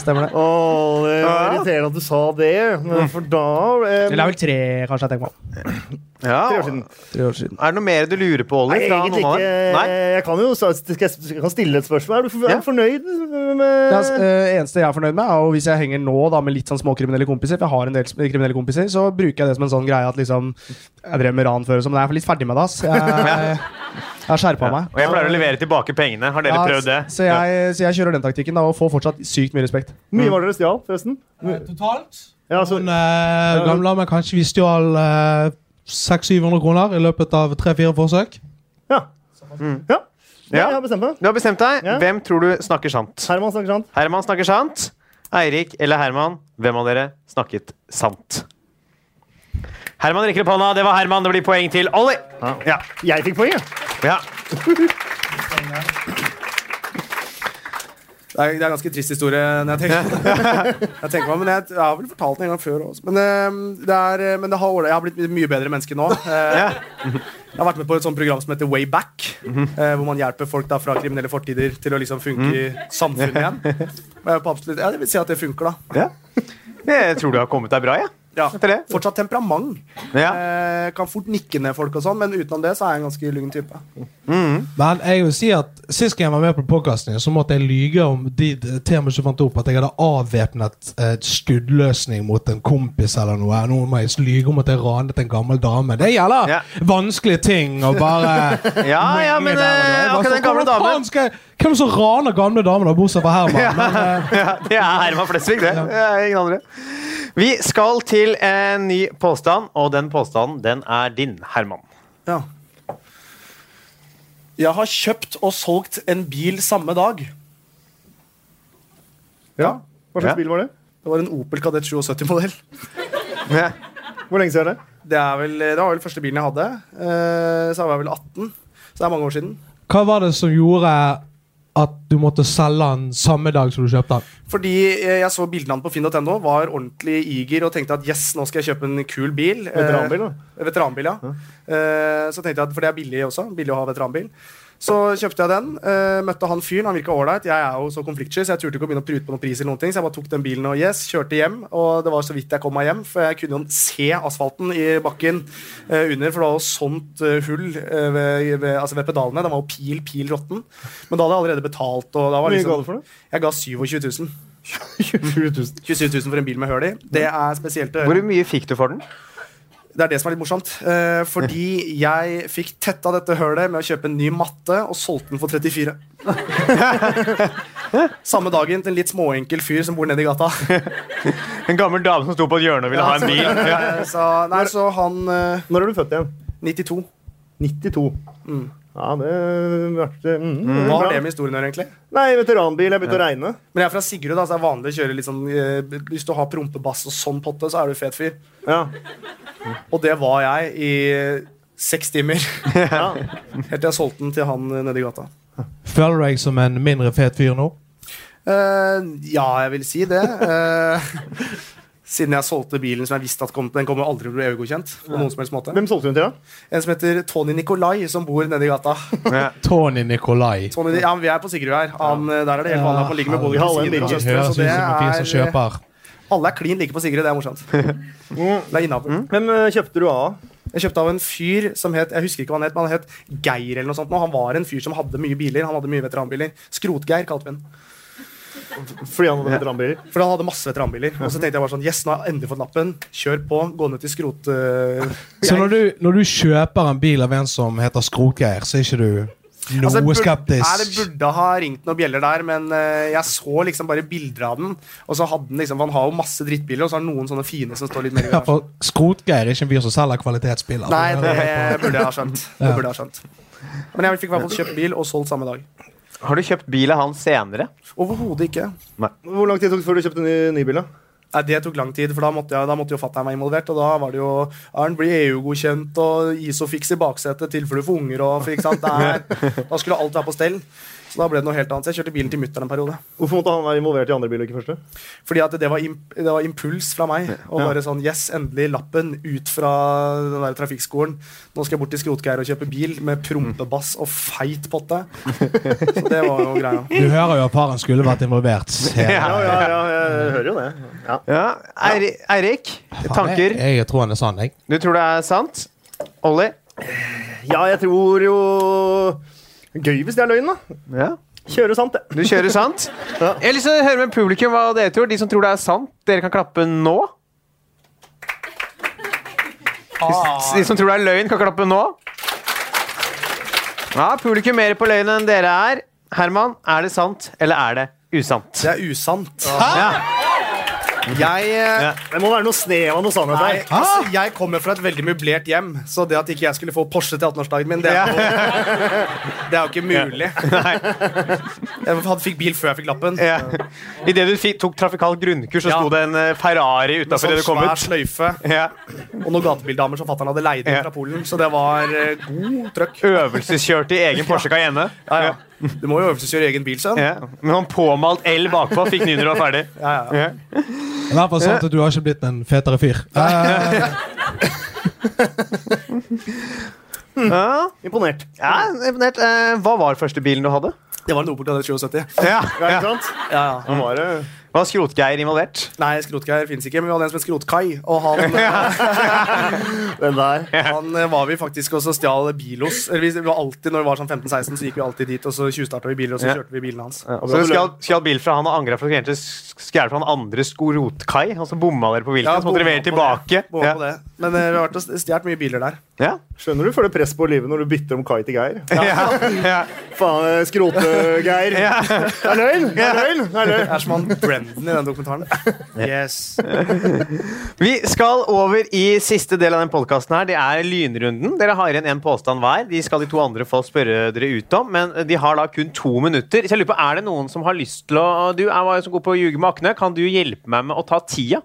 Stemmer det. Åh, det var irriterende at du sa det. For da um, Eller det er vel tre, kanskje, jeg tenker på. Ja. Tre år siden. Tre år siden. Er det noe mer du lurer på, Olli? Nei, egentlig ikke. Nei? Jeg kan jo jeg kan stille et spørsmål. Er du, for, er Ja. fornøyd med er, eh, eneste jeg er fornøyd med, er hvis jeg henger nå da, med litt sånn småkriminelle kompiser, for jeg har en del kriminelle kompiser, så bruker jeg det som en sånn greie at liksom Jeg drev med ran før, sånn, men jeg er litt ferdig med det, ass. Jeg, [LAUGHS] [LAUGHS] jeg, har skjerpa meg. Og jeg pleier å levere tilbake pengene. Har dere Ja, prøvd det? Så jeg, så jeg kjører den taktikken da, og får fortsatt sykt mye respekt. Mye var dere stjal, forresten? Totalt? Ja, så, Hun eh, gamle damen kanskje vi stjal eh, 600-700 kroner i løpet av tre-fire forsøk. ja. ja. Ja, jeg har bestemt meg. Du har bestemt deg. Ja. Hvem tror du snakker sant? Herman snakker sant. Herman snakker sant. Eirik eller Herman, hvem av dere snakket sant? Herman rekker opp hånda. Det var Herman. Det blir poeng til Olli. Ja. Jeg fikk poeng, jeg. Ja. Det er, det er en ganske trist historie når jeg tenker, [LAUGHS] jeg tenker meg, men jeg, jeg har vel fortalt den en gang før også. Men, eh, det er, eh, men det har, jeg har blitt mye bedre menneske nå. Eh, [LAUGHS] Jeg har vært med på et sånt program som heter Wayback, Back, hvor man hjelper folk da fra kriminelle fortider til å liksom funke i samfunnet igjen. [LAUGHS] Og jeg, på absolutt, jeg vil si at det funker, da. ja. Jeg tror du har kommet deg bra, jeg. Ja. Det. Fortsatt temperament. Ja. Eh, kan fort nikke ned folk og sånn, men utenom det så er jeg en ganske lugn type. Men jeg vil si at sist gang jeg var med på podkasten, så måtte jeg lyge om de de temaene som fant opp at jeg hadde avvæpnet eh, skuddløsning mot en kompis eller noe. Nå må jeg lyge om at jeg ranet en gammel dame. Det gjelder Ja. vanskelige ting Og bare [LAUGHS] Ja, ja, men eh, akkurat den gamle damen Hvem som raner gamle damer, da, bortsett fra Herman? Men, eh, [LAUGHS] ja, Det er Herman Flesvig, det. det er ingen andre. Vi skal til en ny påstand, og den påstanden den er din, Herman. Ja. Jeg har kjøpt og solgt en bil samme dag. Ja. Hva slags Ja. bil var det? Det var en Opel Kadett 77-modell. [LAUGHS] Ja. Hvor lenge siden er det? Det, er vel, det var vel første bilen jeg hadde. Eh, så jeg var vel 18. Så det er mange år siden. hva var det som gjorde at du måtte selge den samme dag som du kjøpte den? Fordi eh, jeg så bildene hans på finn.no, var ordentlig eager og tenkte at yes, nå skal jeg kjøpe en kul bil. Eh, Veteranbil, da? Veteranbil, ja. Eh, så tenkte jeg at, For det er billig også. Billig å ha veteranbil. Så kjøpte jeg den. Uh, møtte han fyren. Han virka ålreit. Jeg er jo så konfliktsky, så jeg turte ikke å begynne å prute på noen pris. eller noen ting Så jeg bare tok den bilen og yes, kjørte hjem. Og det var så vidt jeg kom meg hjem, for jeg kunne jo se asfalten i bakken uh, under. For det var jo sånt uh, hull ved, ved, altså ved pedalene. Den var jo pil, pil råtten. Men da hadde jeg allerede betalt. Og da Hvor mye liksom, ga du for det? Jeg ga 27 000. 27 000. for en bil med hull i. Det er spesielt Hvor mye fikk du for den? Det er det som er litt morsomt. Eh, fordi [LAUGHS] jeg fikk tetta dette hølet med å kjøpe en ny matte og solgte den for 34. [LAUGHS] Samme dagen til en litt småenkel fyr som bor nede i gata. [LAUGHS] En gammel dame som sto på et hjørne og ville ha en bil. Ja. Eh, Så, nei, så han eh, Når er du født igjen? 92. 92. Ja, det ble mm, Hva har det med historien å gjøre, egentlig? Nei, veteranbil. Jeg begynte å regne. Men jeg er fra Sigrud, da, så det er vanlig å kjøre litt sånn eh, Hvis du har prompebass og sånn potte, så er du fet fyr. Ja. Og det var jeg i seks timer. [LAUGHS] ja. Helt til jeg solgte den til han eh, nede i gata. Føler du deg som en mindre fet fyr nå? Uh, ja, jeg vil si det. Eh, siden jeg solgte bilen som jeg visste at kom, den kommer aldri til å bli EU-godkjent. på noen som helst måte. Hvem solgte hun til, da? En som heter Tony Nikolai, som bor nede i gata. Tony Nikolai. Tony, ja, Vi er på Sigrud her. Han, eh, Der er det helt vanlig at man ligger med både kusiner og søstre. Så det er, kjøper. alle er klin like på Sigrud. Det er morsomt. [LAUGHS] Det er innafor. Hvem eh, kjøpte du av? Jeg kjøpte av en fyr som het Jeg husker ikke hva han het, men han het Geir eller noe sånt. nå. Han var en fyr som hadde mye biler. Han hadde mye veteranbiler. Skrotgeir kalte vi den. Fordi han hadde veteranbiler. For han hadde masse veteranbiler. Og så tenkte jeg bare sånn Yes, nå har jeg endelig fått lappen. Kjør på. Gå ned til skrot... Uh, Så når du, når du kjøper en bil av en som heter Skrotgeir, så er ikke du noe Altså, burde- skeptisk? Nei, det burde ha ringt noen bjeller der, men uh, jeg så liksom bare bilder av den. Og så hadde den liksom, Han har jo masse drittbiler, og så har han noen sånne fine som står litt mer Ja, for Skrotgeir er ikke en fyr som selger kvalitetsbiler. Nei, det burde jeg ha skjønt. Det burde jeg ha skjønt. Men jeg fikk i hvert fall kjøpt bil og solgt samme dag. Har du kjøpt bil av han senere? Overhodet ikke. Hvor lang tid tok det før du kjøpte ny, ny bil? da? Nei, Det tok lang tid, for da måtte, jeg, da måtte jo fatter'n være involvert. Og da var det jo Arn blir EU-godkjent og Isofix i baksetet, tilfelle du får unger og for, ikke sant? Det er, [LAUGHS] Da skulle alt være på stell. Så da ble det noe helt annet. Så jeg kjørte bilen til mutter'n en periode. Hvorfor måtte han være involvert i andre biler, ikke første? Fordi at det var, imp det var impuls fra meg. Og bare sånn Yes, endelig lappen ut fra den der trafikkskolen. Nå skal jeg bort til Skrotgeir og kjøpe bil med prompebass og feit potte. Så det var jo greia. Du hører jo at faren skulle vært involvert. ser. Ja, ja, ja, jeg hører jo det. Ja. Ja. Eirik, tanker? Jeg, jeg tror han er sann, jeg. Du tror det er sant? Olli? ja, jeg tror jo Gøy hvis det er løgn, da. Ja. Kjøre sant, det. Du kjører sant? [LAUGHS] Ja. Jeg har lyst til å høre med publikum hva dere tror. De som tror det er sant, dere kan klappe nå. De som tror det er løgn, kan klappe nå. Ja, publikum mer på løgn enn dere er. Herman, er det sant, eller er det usant? Det er usant. Ja. Jeg eh, Det må være noe snev av noe sannhet her. altså, jeg kommer fra et veldig møblert hjem, så det at ikke jeg skulle få Porsche til 18-årsdagen min, det er, jo, det er jo ikke mulig. [LAUGHS] Jeg fikk bil før jeg fikk lappen. Ja. Idet du fikk, tok trafikalt grunnkurs, så Ja. sto det en eh, Ferrari utafor sånn det du kom ut. svær sløyfe Ja. og noen gatebildamer som fatter'n hadde leid inn fra Polen. Så det var eh, god trøkk. Øvelseskjørte i egen Porsche Cayenne. Ja, ja. Du må jo øvelseskjøre egen bil, sønn. Ja. Men han påmalt L bakpå. Fikk den når du var ferdig. Ja, ja. Ja. I hvert fall sant at du har ikke blitt en fetere fyr. Eh, [LAUGHS] Ja. Imponert. Ja, imponert. Eh, Hva var første bilen du hadde? Det var en Opel Kadett 77. Ja, Ja, ikke sant? Ja, ja. Nå var det Var Skrotgeir involvert? Nei, Skrotgeir fins ikke, men vi hadde en som het Skrotkai. Og han, [LAUGHS] [LAUGHS] den der. han eh, var vi faktisk også stjal bil hos. Eller vi, var alltid, når vi var sånn 15-16, så gikk vi alltid dit, og så tjuvstarta vi biler, og så Ja. kjørte vi bilene hans. Så du stjal bil fra han og angra for du egentlig stjal fra han andre Skrotkai? Og så bomma dere på hvilken? så måtte dere levere tilbake? Ja. på det. Men eh, vi har vært og stjålet mye biler der. Ja. Skjønner du føler press på livet når du bytter om Kai til Geir? [LAUGHS] Ja. Ja. Faen, skrote-Geir. Ja. Det er løgn! Det er løgn! Det er løgn. Det er som han Brendan i den dokumentaren. Yes. Vi skal over i siste del av den podkasten her. Det er lynrunden. Dere har igjen en påstand hver. De skal de to andre få spørre dere ut om, men de har da kun to minutter. Så jeg lurer på, Er det noen som har lyst til å Du er jo så god på å ljuge med Akne. Kan du hjelpe meg med å ta tida?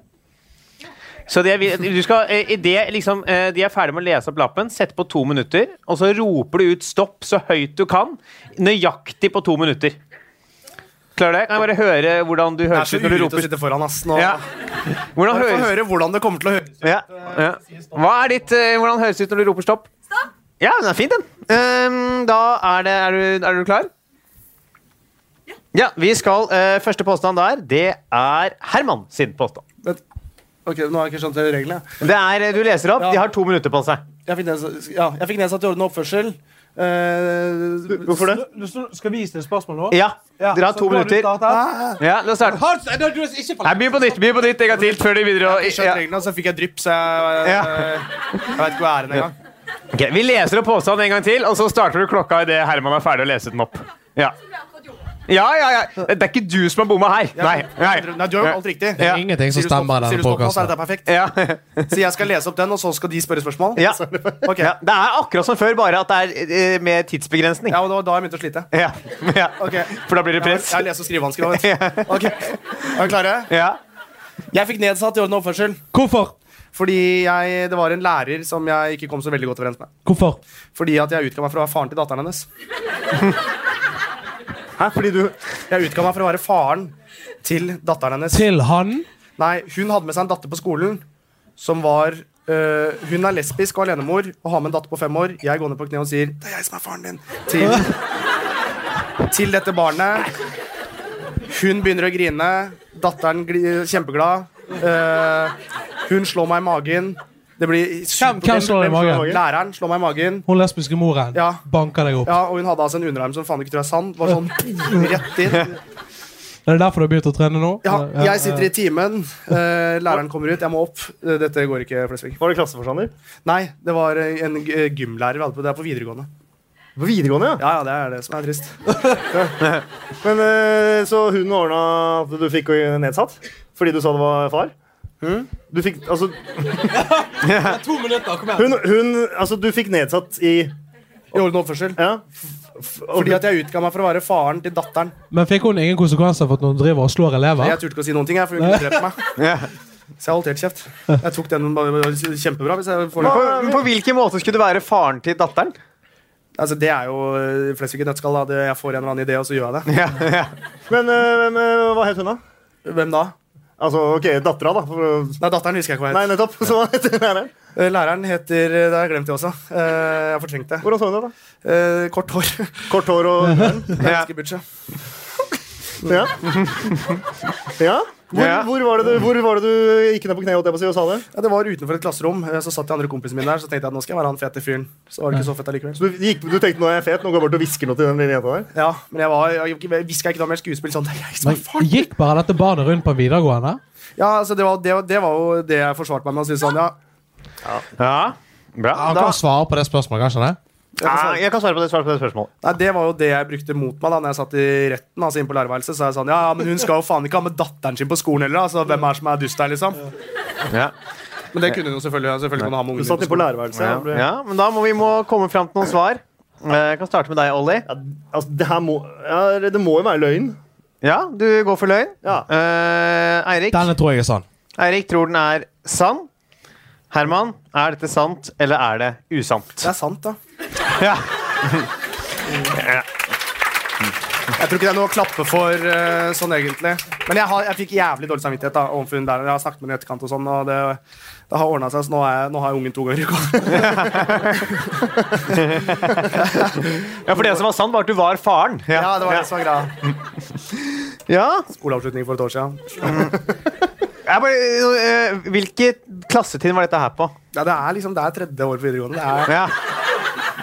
Så det, du skal, eh, det liksom, eh, de er ferdig med å lese opp lappen, sett på to minutter, og så roper du ut stopp så høyt du kan. Nøyaktig på to minutter. Klarer du det? Kan jeg bare høre hvordan du er høres ut når du uryddig å roper sitte foran, ass. Nå. ja. Hvordan Bare få høres høre hvordan det kommer til å høres ut. ja, ja. Hva er ditt, eh, Hvordan høres det ut når du roper stopp? Stopp! Ja, den er fin, den. Um, da er, det, er, du, er du klar? Ja. vi skal uh, Første påstand der, det er Herman sin påstand. Ok, Nå har jeg ikke skjønt reglene. Det er, eh, Du leser opp. Ja. De har to minutter på seg. Jeg fikk nedsatt, ja, jeg fikk nedsatt i orden og oppførsel. Eh, Hvorfor det? Skal vi stille spørsmål nå? Ja, Dere har to minutter. Ja, La oss starte. Nei, Begynn på nytt. begynn på nytt en gang til før de videre. Jeg skjønte Ja. reglene, så fikk jeg drypp, så jeg, Ja. jeg, jeg veit ikke hvor æren engang. Ok, vi leser opp påstanden en gang til, og så starter du klokka idet Herman er ferdig å lese den opp. Ja. Ja, ja, ja. Det er ikke du som har bomma her. Nei. nei. Nei, du har jo alt riktig. Det Ja. Ingenting som Sier du stopp- stemmer i sier denne du stopp nå, så er podkasten. dette perfekt. Ja. [LAUGHS] Så jeg skal lese opp den, og så skal de spørre spørsmål? Ja. [LAUGHS] Ok. ja. Det er akkurat som før, bare at det er eh, med tidsbegrensning. Ja, og det var da jeg begynte å slite. Ja. ja. Ok. For da blir det press. Jeg har lese- og skrivevansker òg, vet du. [LAUGHS] Ok. Er vi klare? Ja. Jeg fikk nedsatt i orden og oppførsel Hvorfor? fordi jeg, det var en lærer som jeg ikke kom så veldig godt overens med. Hvorfor? Fordi at jeg utga meg for å være faren til datteren hennes. Hæ? Fordi du Jeg utga meg for å være faren til datteren hennes. Til han? Nei, Hun hadde med seg en datter på skolen som var øh, Hun er lesbisk og alenemor og har med en datter på fem år. Jeg går ned på kne og sier 'Det er jeg som er faren din'. Til, til dette barnet. Hun begynner å grine. Datteren gli, kjempeglad. Uh, hun slår meg i magen. Det blir Hvem, hvem slår deg i magen? Læreren slår meg i magen. Hun lesbiske moren Ja. banker deg opp. Ja, og hun hadde altså en underarm som faen ikke tror jeg er sann. Var sånn [LAUGHS] rett inn. Er det derfor du har begynt å trene nå? Ja, jeg sitter i timen. eh, læreren kommer ut. Jeg må opp. Eh, Dette går ikke, Flesvig. Var det klasseforstander? Nei, det var eh, en gymlærer vi hadde på. Det er på videregående. På videregående, ja. Ja, ja, det er det som er trist. [LAUGHS] Men Så hun ordna at du fikk nedsatt? Fordi du sa det var far? Du fikk Altså, [LAUGHS] To minutter, kom igjen. hun, hun, altså du fikk nedsatt i I orden oppførsel. Ja. Fordi at jeg utga meg for å være faren til datteren. Men fikk hun ingen konsekvenser for at hun driver og slår elever? Jeg turte ikke å si noen ting, jeg, for hun kunne drept meg. [LAUGHS] Så jeg holdt helt kjeft. Jeg tok den kjempebra. Hvis jeg får På, på hvilken måte skulle du være faren til datteren? Altså, det er jo eh, flest ikke nøtteskall. da. Jeg får en eller annen idé, og så gjør jeg det. Ja, ja. [LAUGHS] Men men eh, hva het hun, da? Hvem da? Altså, ok, dattera, da. Nei, datteren husker jeg ikke hva nei, nettopp. [LAUGHS] Så hva heter læreren? Eh, Læreren heter Det har jeg glemt, det også. Eh, Jeg har fortrengt det. Hvordan så hun ut, da? Eh, Kort hår. Kort hår og [LAUGHS] Ganske butch, ja. Ja. [LAUGHS] ja? Hvor, Ja. hvor, var det du, hvor var det du gikk ned på kne og sa det? Ja, Det var utenfor et klasserom. Eh, Så satt de andre kompisene mine der. Så tenkte jeg at nå skal jeg være han fete fyren. Så var det ikke så fett allikevel. Så du, gikk, du tenkte nå er jeg fet, nå går jeg bort og hvisker noe til den lille jenta der? Ja, men jeg var Jeg, jeg hviska ikke noe mer skuespill sånn. [LAUGHS] Men. Gikk bare dette barnet rundt på videregående? Ja, altså det var, det, det var jo det jeg forsvarte meg med å si sånn, ja. ja. Bra. Han Da, svare på det spørsmålet, kanskje det? Jeg kan svare på det, svare på det spørsmålet. Nei, Det var jo det jeg brukte mot meg da Når jeg satt i retten. Altså inn på lærerværelset Så jeg sånn, ja, men hun skal jo faen ikke ha med datteren sin på skolen heller. Altså, hvem er som er dust her, liksom? Ja. Men det kunne hun jo selvfølgelig. selvfølgelig kunne ha med Du satt inn inne på lærerværelset. Ja. Ja. ble- ja, men da må vi må komme fram til noen svar. Eh, Jeg kan starte med deg, Olli. Ja, altså, det her må ja, Det må jo være løgn. Ja, du går for løgn. Ja. Eh, Eirik Denne tror jeg er sann. Eirik tror den er sann. Herman, er dette sant, eller er det usant? Det er sant, da. Ja. Jeg tror ikke det er noe å klappe for uh, sånn, egentlig. Men jeg, har, jeg fikk jævlig dårlig samvittighet da overfor hun der. Jeg har snakket med henne i etterkant, og sånn, og det, det har ordna seg. Så nå, er jeg, nå har jeg ungen to ganger i uka. ja, for det som var sant, var at du var faren. Ja, det var det som var greia. Ja. Skoleavslutning for et år siden. Jeg bare, eh, hvilket klassetrinn var dette her på? Ja, det er liksom, det er tredje år på videregående. Det er, Ja.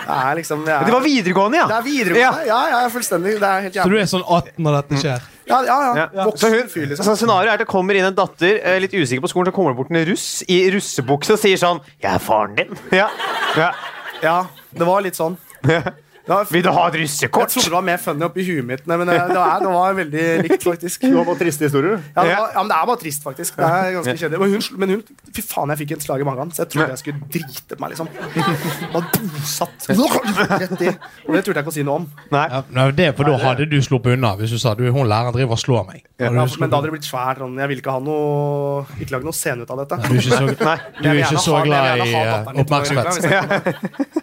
Det er liksom jeg er, Det var videregående, ja! det er videregående. Ja, ja, fullstendig. Det er helt Så du er sånn 18 når dette skjer? Ja, ja, ja. Ja. Voksen fyr, liksom. så Scenarioet er at det kommer inn en datter, eh, litt usikker på skolen, så kommer det bort en russ i russebukse og sier sånn 'Jeg er faren din'. Ja. ja. Ja, det var litt sånn. [LAUGHS] Det var, Vil du ha et jeg trodde det var mer funny oppi huet mitt, men det, det, var, det var veldig likt, faktisk. Du har bare triste historier. Ja, det var, ja, men det er bare trist, faktisk. Det er ganske kjedelig. Men hun, men hun Fy faen, jeg fikk et slag i magen, så jeg trodde jeg skulle drite på meg, liksom. Bare bosatt rett i. Og det turte jeg ikke å si noe om. Nei. Ja, det er for da hadde du sluppet unna hvis du sa du, hun læreren driver og slår meg. Ja, men da hadde det blitt svært. Sånn. Jeg vil ikke ha noe Ikke lage noe scene ut av dette. Du er ikke så, [LAUGHS] Nei. du er ikke så glad i eh, oppmerksomhet.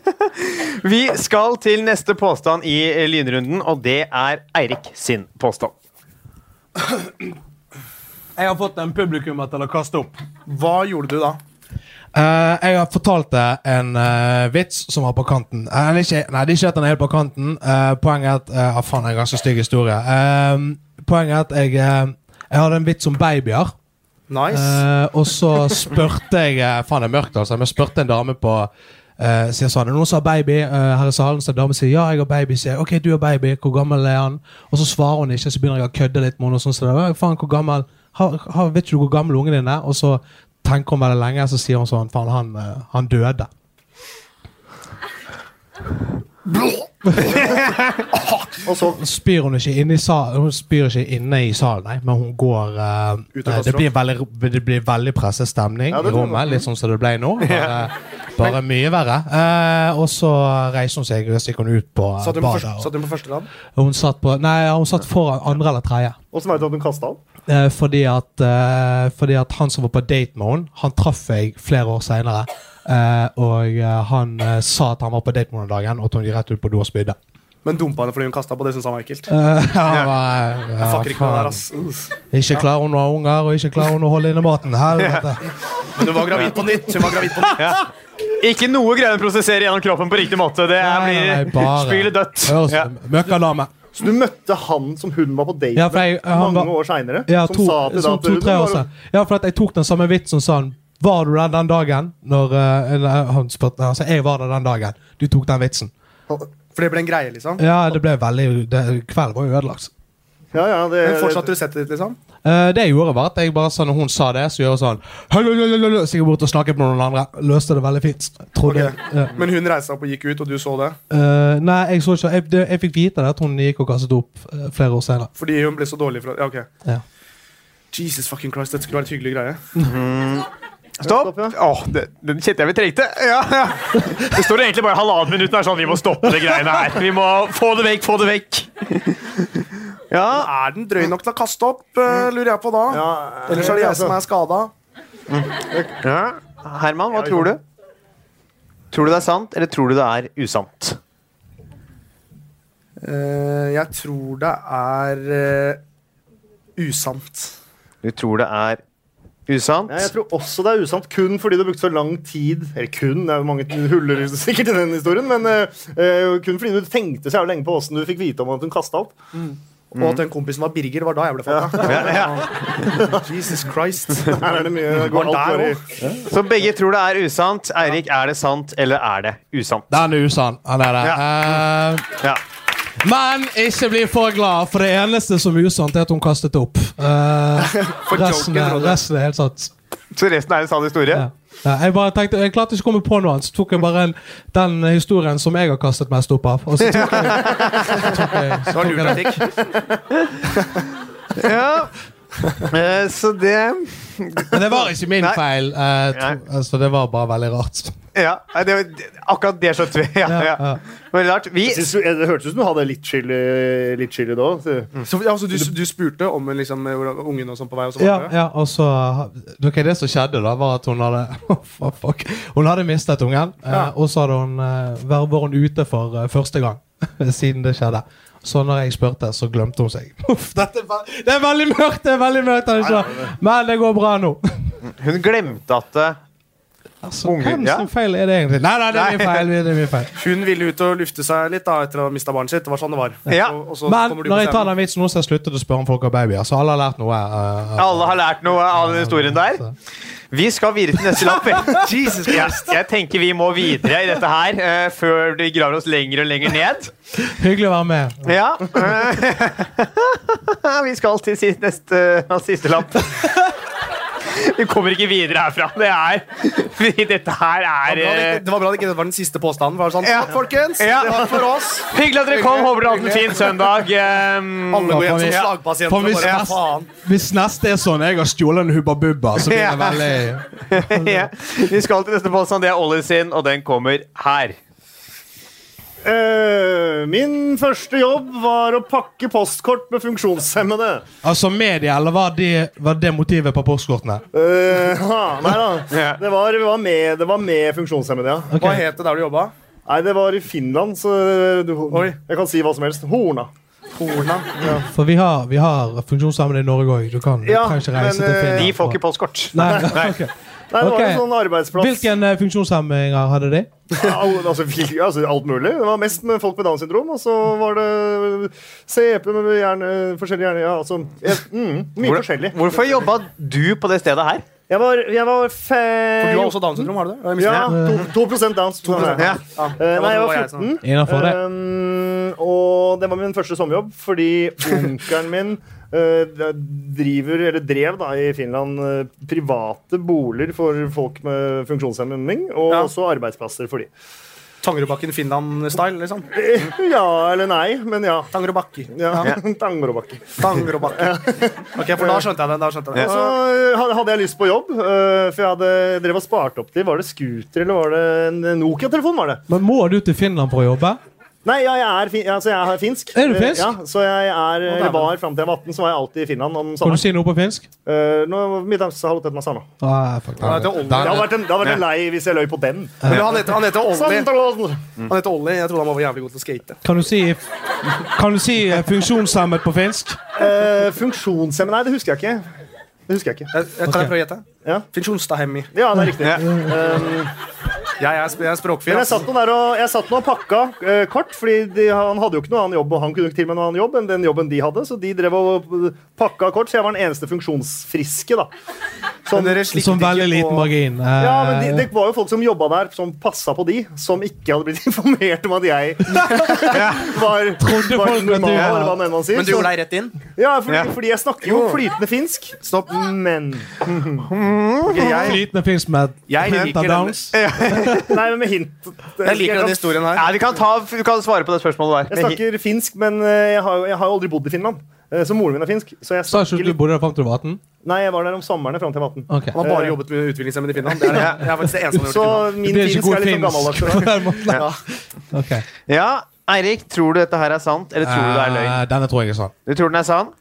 [LAUGHS] Vi skal til neste påstand i lynrunden, og det er Eirik sin påstand. Jeg har fått en publikummer til å kaste opp. Hva gjorde du da? Uh, jeg har fortalt deg en uh, vits som var på kanten. Uh, ikke, nei, det er ikke at den er helt på kanten. Poenget er at uh, Faen, det er en ganske stygg historie. Eh, poenget er at jeg, eh, jeg hadde en vits om babyer. Nice. Eh, og så spurte jeg eh, Faen, det er mørkt, altså. Men jeg spurte en dame på eh, Sier sånn, Noen har baby eh, her i salen. Så en dame sier ja, jeg har baby. Sier ok, du har baby. Hvor gammel er han? Og så svarer hun ikke, så begynner jeg å kødde litt med henne. Og sånn, så faen, hvor gammel ha, ha, Vet ikke du hvor gammel ungen din er? Og så tenker hun veldig lenge, så sier hun sånn Faen, han, eh, han døde. Og så spyr hun ikke inne i salen, hun spyr ikke inne i salen, nei, men hun går uh, det, blir veldig, det blir veldig presset stemning Ja, i rommet, litt sånn som det ble nå. Bare, bare mye verre. Uh, og så reiser hun seg og stikker hun ut på uh, Satt badet. første, satt hun på første rad? Hun satt på Nei, hun satt foran andre eller tredje. Åssen vet du at hun kasta den? Uh, fordi, at, fordi at han som var på date med henne, han traff jeg flere år seinere. Og eh, han eh, sa at han var på date med henne dagen, og at hun gikk rett ut på do og spydde. Men dumpa henne fordi hun kasta på det, syns han var ekkelt. [LAUGHS] Han var, ja, ikke klar der, ass. Uff. Ikke klarer hun å ha unger, og ikke klarer hun å holde inne maten. Helvete. [LAUGHS] Men hun var gravid på nytt. Hun var gravid på nytt. Ikke noe greier å prosessere gjennom kroppen på riktig måte. Det er, Nei, nei, nei, blir spylet dødt. Ja. Møkkadame. Så du møtte han som hun var på date Ja, jeg- med han mange var- år seinere? Ja, som to, sa til deg at to-tre år var- siden. Ja, for at jeg tok den samme vitsen sånn Var du der den dagen? Når eh, eller, han spurte Altså, jeg var der den dagen. Du tok den vitsen. For det ble en greie, liksom? Ja, det ble veldig det, Kvelden var jo ødelagt. Ja, ja, det, Men fortsatte du settet ditt, liksom? Uh, det jeg gjorde, var at jeg bare sa når hun sa det, så gjør jeg sånn Så jeg bort og snakket med noen andre. Løste det veldig fint. Okay. Ok. ja. Men hun reiste seg opp og gikk ut, og du så det? Uh, Nei, jeg så ikke Jeg, det, jeg fikk vite det at hun gikk og kastet opp uh, flere år senere. Fordi hun ble så dårlig fra Ja, ok. Ja. Jesus fucking Christ, dette skulle være en hyggelig greie. Stopp! Stopp, ja. oh, det, den kjente jeg vi trengte. Ja, ja. Det står egentlig bare halvannet minutt sånn vi må stoppe det greiene her. Vi må få det vekk, få det vekk. Ja, Er den drøy nok til å kaste opp, eh, lurer jeg på da? ja, Ellers er det jeg som er skada. ja. Herman, hva tror du? Tror du det er sant, eller tror du det er usant? Uh, jeg tror det er uh, usant. Du tror det er usant? Ja, jeg tror også det er usant, kun fordi du har brukt så lang tid Eller kun, det er jo mange huller sikkert i den historien, men eh, eh, kun fordi du tenkte så jævlig lenge på åssen du fikk vite om at hun kasta opp. Og at den kompisen var Birger, var da jeg ble fanga. Ja, ja. [LAUGHS] Jesus Christ. [LAUGHS] Her er det mye Går der? Så begge tror det er usant. Eirik, er det sant, eller er det usant? Den er usann. Han er det. Ja. Men ikke bli for glad, for det eneste som er usant, er at hun kastet opp. Eh, [LAUGHS] For resten, joken, er, resten er helt sant. Så resten er en sann historie? Ja. Ja, jeg bare tenkte, jeg klarte ikke å komme på noe annet, så tok jeg bare en, den historien som jeg har kastet mest opp av. Og så tok jeg, så [LAUGHS] tok jeg, så tok jeg den. Ja. Eh, så det Men det var ikke min Nei. feil. eh, to, Nei. altså, det var bare veldig rart. Ja, det, det, akkurat det skjønte vi. [LAUGHS] Ja, Ja, ja. ja. Rart. Vi Jeg synes, du- det hørtes ut som du hadde litt chili, litt chili da. Så. Så, ja, så du, du spurte om liksom, ungen og sånn på vei? Og så Ja, ja, og så okay, Det som skjedde, da var at hun hadde [LAUGHS] oh, fuck. Hun hadde mistet ungen, eh, og så hadde hun eh, vært vært hun ute for eh, første gang [LAUGHS] siden det skjedde. Så når jeg spurte, så glemte hun seg. Uff, dette er, det er veldig mørkt! det er veldig mørkt altså. Men det går bra nå. Hun glemte at eh, Altså, Hvem sin feil er det egentlig? Nei, nei, det er min feil. Det er min feil. Hun ville ut og lufte seg litt da etter å ha mista barnet sitt. Det var sånn det var. Ja. Og, og så Men når jeg tar den vitsen nå, så har jeg sluttet å spørre om folk har babyer. Så alle har lært noe. Uh, uh, alle har lært noe av den historien der. Vi skal videre til neste lapp. [LAUGHS] Jesus Christ. Jeg tenker vi må videre i dette her uh, før vi graver oss lenger og lenger ned. Hyggelig å være med. Ja. [LAUGHS] vi skal til si- neste siste lapp. [LAUGHS] Vi kommer ikke videre herfra. Det er dette her er Det var bra det eh, ikke- det var bra det ikke var den siste påstanden. Var det sånn, Ja. Folkens! Ja. Det var for oss. Hyggelig at dere kom. Håper dere har hatt en fin søndag. Um, Alle går hjem som slagpasienter. For hvis, bare, faen. hvis neste er sånn jeg har stjålet en Hubba Bubba, så blir det veldig [LAUGHS] ja. Vi skal til neste påstand. Det er Ollie sin, og den kommer her. Eh, min første jobb var å pakke postkort med funksjonshemmede. Altså media, eller var det, var det motivet på postkortene? Uh, ha, nei da. [LAUGHS] Det var, det var, med, det var med funksjonshemmede, ja. Okay. Hva het det der du jobba? Nei, det var i Finland, så du, Oi. jeg kan si hva som helst. Horna. Horna. For vi har, vi har funksjonshemmede i Norge òg. Du kan, du Ja, kan ikke reise men, til eh, Finland. De får ikke postkort. Nei, [LAUGHS] ok. Nei, det var en sånn arbeidsplass. Hvilken eh, funksjonshemminger hadde de? Ja, al- altså, altså, alt mulig. Det var mest med folk med Downs syndrom, og så var det CP med hjerne, forskjellige hjerner. Ja, altså, jeg, mm, mye Hvor- forskjellig. Hvorfor jobba du på det stedet her? Jeg var, jeg var fe... For du har også Downs syndrom, har du det? Jeg Ja, det. to, 2 Downs. 2%, Ja. Ja. Eh, Nei, jeg var var jeg som- 14. Innenfor det. Um, og det var min første sommerjobb, fordi onkelen min driver, eller drev da, i Finland eh, private boliger for folk med funksjonshemming, og Ja. også arbeidsplasser for de. Tangerudbakken Finland-style, liksom. Eh, [LAUGHS] Ja eller nei, men ja. Tangerudbakki. ja. [LAUGHS] Tangerudbakke. Tangerudbakki. Ok, for da skjønte jeg det. Da skjønte jeg det. Så eh, hadde- jeg lyst på jobb, eh, for jeg hadde drevet og spart opp til Var det scooter eller var det en Nokia-telefon? var det? Men må du til Finland for å jobbe? Nei, ja, jeg er, fin altså, jeg er finsk. Er du finsk? Eh, Ja, så jeg er, eller var Fram til jeg var 18, så var jeg alltid i Finland om Kan du si noe på finsk? Uh, no, middagshalvtet meg sana. Ah, fuck, det Det hadde vært en, det hadde vært en lei hvis jeg løy på den. Men han heter, han heter Olli. Han heter Olli. Jeg trodde han var jævlig god til å skate. kan du si, kan du si eh, funksjonshemmet på finsk? Uh, funksjonshemmet Nei, det husker jeg ikke. Det husker jeg ikke. Jeg, jeg, kan okay. jeg prøve å gjette? Ja. Funksjonstahemmi. Ja, det er riktig. Ja. Um, Jeg er, jeg er språkfyr. Men jeg satt nå der og, jeg satt nå og pakka eh, kort, fordi de, han hadde jo ikke noe annen jobb, og han kunne ikke til med noen annen jobb enn den jobben de hadde, så de drev og pakka kort, så jeg var den eneste funksjonsfriske, da. Som, Som veldig liten margin. Eh, ja, men de, det var jo folk som jobba der, som passa på de, som ikke hadde blitt [LAUGHS] informert om at jeg var, Trodde var folk at du- normal, eller hva enn man sier. Men du gjorde deg rett inn? Ja, fordi, Ja. fordi jeg snakker jo flytende finsk. Stopp. Men okay, jeg, Flytende finsk med Jeg liker den- downs. Nei, men med hint. jeg liker denne historien her. Ja, vi kan, ta, vi kan svare på det spørsmålet der. Jeg snakker finsk, men eh, jeg har, jeg har aldri bodd i Finland. Eh, Så moren min er finsk. Så jeg Sa ikke snakker du du bodde der fram til du var 18? Nei, jeg var der om sommeren fram til jeg var 18. Okay. Han har bare jobbet med utviklingshemmede i Finland. Det er, det. jeg er faktisk det eneste han har Så gjort Finland. min finsk er litt sånn finsk. gammeldags. på den Ja, Eirik, tror du dette her er sant, eller tror du det er løgn? Eh, Denne tror jeg er sann. Du tror den er sann?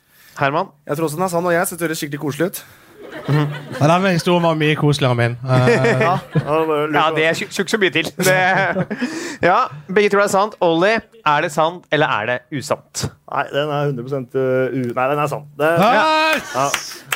Herman? Jeg tror også den er sann, og jeg syns det høres skikkelig koselig ut. Ja, den historien var mye koseligere enn min. Uh, [LAUGHS] Ja, Ja, det er tjukk så mye til. Det, [LAUGHS] ja, Begge tror det er sant. Ollie, er det sant, eller er det usant? Nei, den er 100 uh, u... Nei, den er sann. Ja.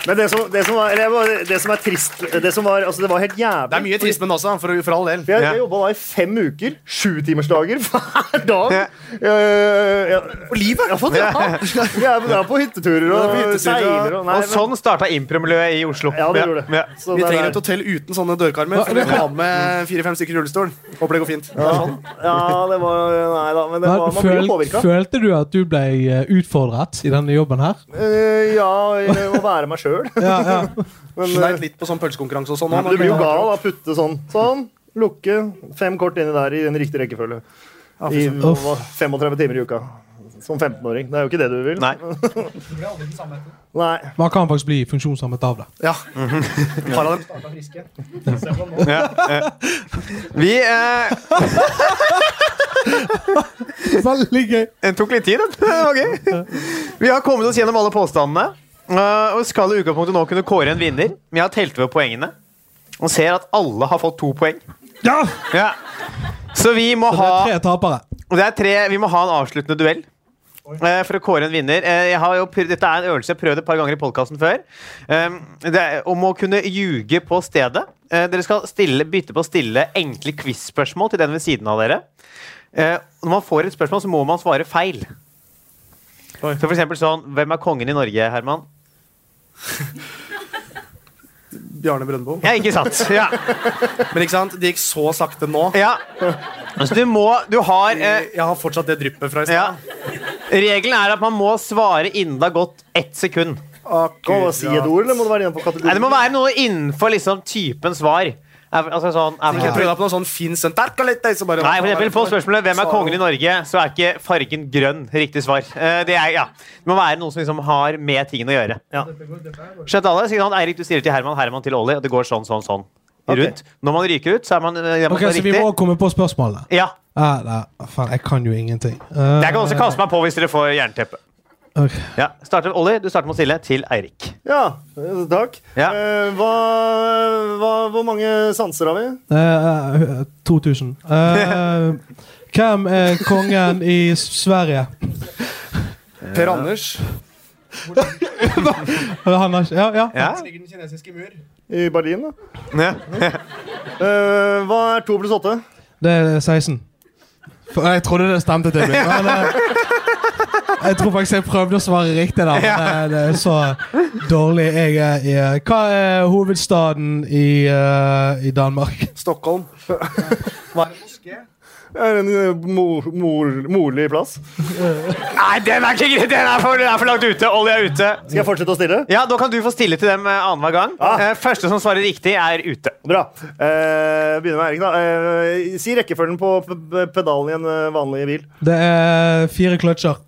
Men det som, det som var Eller det som er trist Det som var Altså, det var helt jævlig. Det er mye trist, men også, for, for all del. For Jeg, jeg jobba da i fem uker. Sjutimersdager [LAUGHS] hver dag. Ja. Jeg, jeg, Og livet! Ja, for det, ja. Vi er, er på hytteturer og og seiler og nei, Og sånn starta impromiljøet i Oslo. Ja, det gjorde det. Ja. Så Vi det trenger er- et hotell uten sånne dørkarmer. For vi har med fire-fem stykker i rullestol. Håper det går fint. Er sånn. Ja, det var Nei da, men det var, man blir jo påvirka. følte du at du ble eh, utfordret i denne jobben her? Eh, ja, jeg må være meg sjøl. [LAUGHS] Ja, ja. Men Sleit eh, litt på sånn pølsekonkurranse og sånn. ja, du blir jo gal gal da. Putte sånn. Sånn. Lukke. Fem kort inni der i den riktige rekkefølge. I Uff. 35 timer i uka. Som 15-åring. Det er jo ikke det du vil. Nei. [LAUGHS] Nei. Man kan faktisk bli funksjonshemmet av det. Ja. Harald, Ja, ja. Vi eh, [LAUGHS] Veldig gøy. Det tok litt tid, det. Okay. Vi har kommet oss gjennom alle påstandene. eh, og skal i utgangspunktet nå kunne kåre en vinner. Vi har telt over poengene og ser at alle har fått to poeng. Ja! Ja. Så vi må Så det ha er tre tapere. Det er tre, Vi må ha en avsluttende duell. Eh, For å kåre en vinner. Eh, Jeg har jo, prøvd- dette er en øvelse jeg har prøvd et par ganger i podkasten før. Um, Det er om å kunne ljuge på stedet. Eh, Dere skal stille, bytte på å stille enkle quiz-spørsmål til den ved siden av dere. Eh, Når man får et spørsmål, så må man svare feil. Så for eksempel sånn Hvem er kongen i Norge, Herman? Bjarne Brøndbo. Ja, ikke sant? Ja. Men ikke sant, det gikk så sakte nå. ja. Så du må Du har eh, Jeg har fortsatt det dryppet fra i ja. Regelen er at man må svare innen det har gått ett sekund. Akkurat. Si et ord, eller må det være innenfor kategorien? Nei, det må være noe innenfor liksom typen svar. Er, altså sånn, er, Jeg prøv deg på noe sånn fin sønn litt, så bare Nei, for eksempel På spørsmålet 'Hvem er kongen i Norge?' så er ikke fargen grønn riktig svar. Eh, Det, er, ja. det må være noe som liksom har med tingen å gjøre. Ja. Skjønt alle? Sier Eirik, du stiller til Herman, Herman til Olli, og det går sånn, sånn, sånn. Okay. Rundt. Når man ryker ut, så er man, eh, man Ok, skal Så vi må komme på spørsmålet? Ja. Ah, nei, faen, jeg kan jo ingenting. Uh, Jeg kan også kaste meg på hvis dere får jernteppe. Okay. Ja. Starter Olli, du starter med å stille til Eirik. Ja, eh, takk. Ja. Uh, hva, hva, hvor mange sanser har vi? Uh, 2000. Eh, hvem er kongen i Sverige? Per Anders. [LAUGHS] Han har ikke Ja, ja. Ja. Ligger den kinesiske mur. I Berlin, da? Ja. Eh, hva er to pluss åtte? Det er 16. Jeg trodde det stemte til meg. Men, eh, jeg tror faktisk jeg prøvde å svare riktig der. Men eh, det er så dårlig jeg er i eh, Hva er hovedstaden i, i Danmark? Stockholm. [LAUGHS] Hva er det moské? Er en eh, mor, mor, morlig plass. Nei, den er ikke greit! Den er for, den er for langt ute. Olli er ute. Skal jeg fortsette å stille? Ja, Da kan du få stille til dem eh, annenhver gang. Ah. Eh, Første som svarer riktig, er ute. Bra. Eh, begynner med Erik, da. Eh, si rekkefølgen på pedalen i en vanlig bil. Det er fire kløtsjer.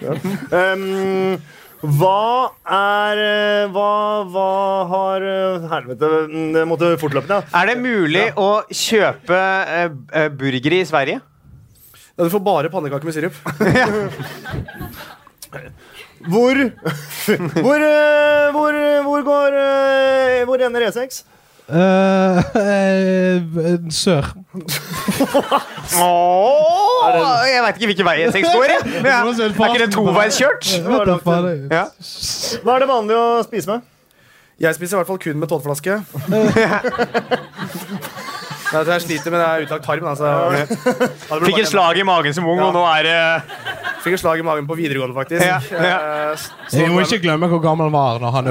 ja. Um, hva er eh, Hva, hva har eh, Helvete, mm, det måtte fortløpende. Ja. Er det mulig å kjøpe eh, eh, burgere i Sverige? Ja, du får bare pannekaker med sirup. [LAUGHS] Hvor [LAUGHS] Hvor, uh, hvor, hvor går uh, Hvor ender E6? Eh, uh, [LAUGHS] sør. Åh, jeg veit ikke hvilken vei E6 går. Ja. Er ikke det toveiskjørt? Ja. Hva er det vanlig å spise med? Jeg spiser i hvert fall kun med tåteflaske. Nei, [LAUGHS] jeg sliter med det er utlagt tarm. Altså. Ja, det Fikk et slag i magen som ung, Ja. og nå er det Fikk et slag i magen på videregående, faktisk. Ja, ja. s- Jeg må ikke glemme hvor gammel han var når han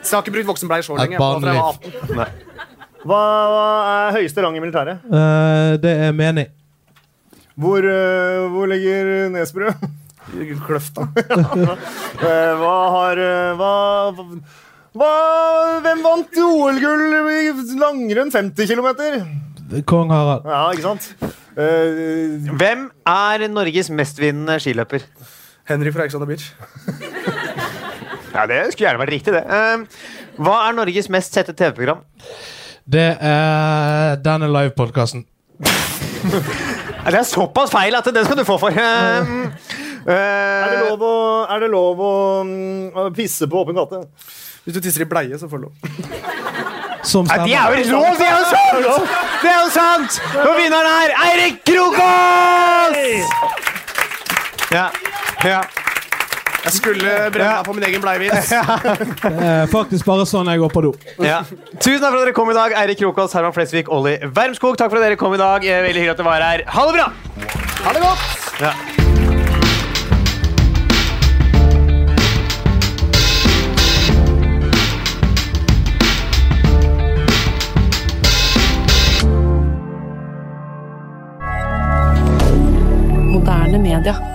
Så jeg har ikke brukt voksenbleie så lenge. Et på Hva, hva er høyeste rang i militæret? Eh, Det er menig. Hvor, eh, hvor ligger Nesbru? [LAUGHS] Kløfta. [LAUGHS] Eh, hva har eh, hva, hva, Hvem vant OL-gull i langrenn 50 km? Kong Harald. Ja, ikke sant? Eh, Hvem er Norges mestvinnende skiløper? Henry fra Ex on the Beach. Ja, Det skulle gjerne vært riktig, det. Eh, hva er Norges mest sette TV-program? Det er denne livepodkasten. Ja, [LAUGHS] Det er såpass feil at den skal du få for. Uh, er, det lov å, er det lov å, mm, pisse på åpen gate? Hvis du tisser i bleie, så får du lov. [LAUGHS] Som det stemmer. er jo lov! Det er jo sant! Det er jo sant! Og vinneren er Eirik Krokås! Ja. ja. Jeg skulle brenne meg på min egen bleievits. Eh, faktisk bare sånn jeg går på do. Ja. Tusen takk for at dere kom i dag, Eirik Krokås, Herman Flesvig, Olli Wermskog. Takk for at dere kom i dag. Veldig hyggelig at dere var her. Ha det bra! Ha det godt! Ja. D'accord.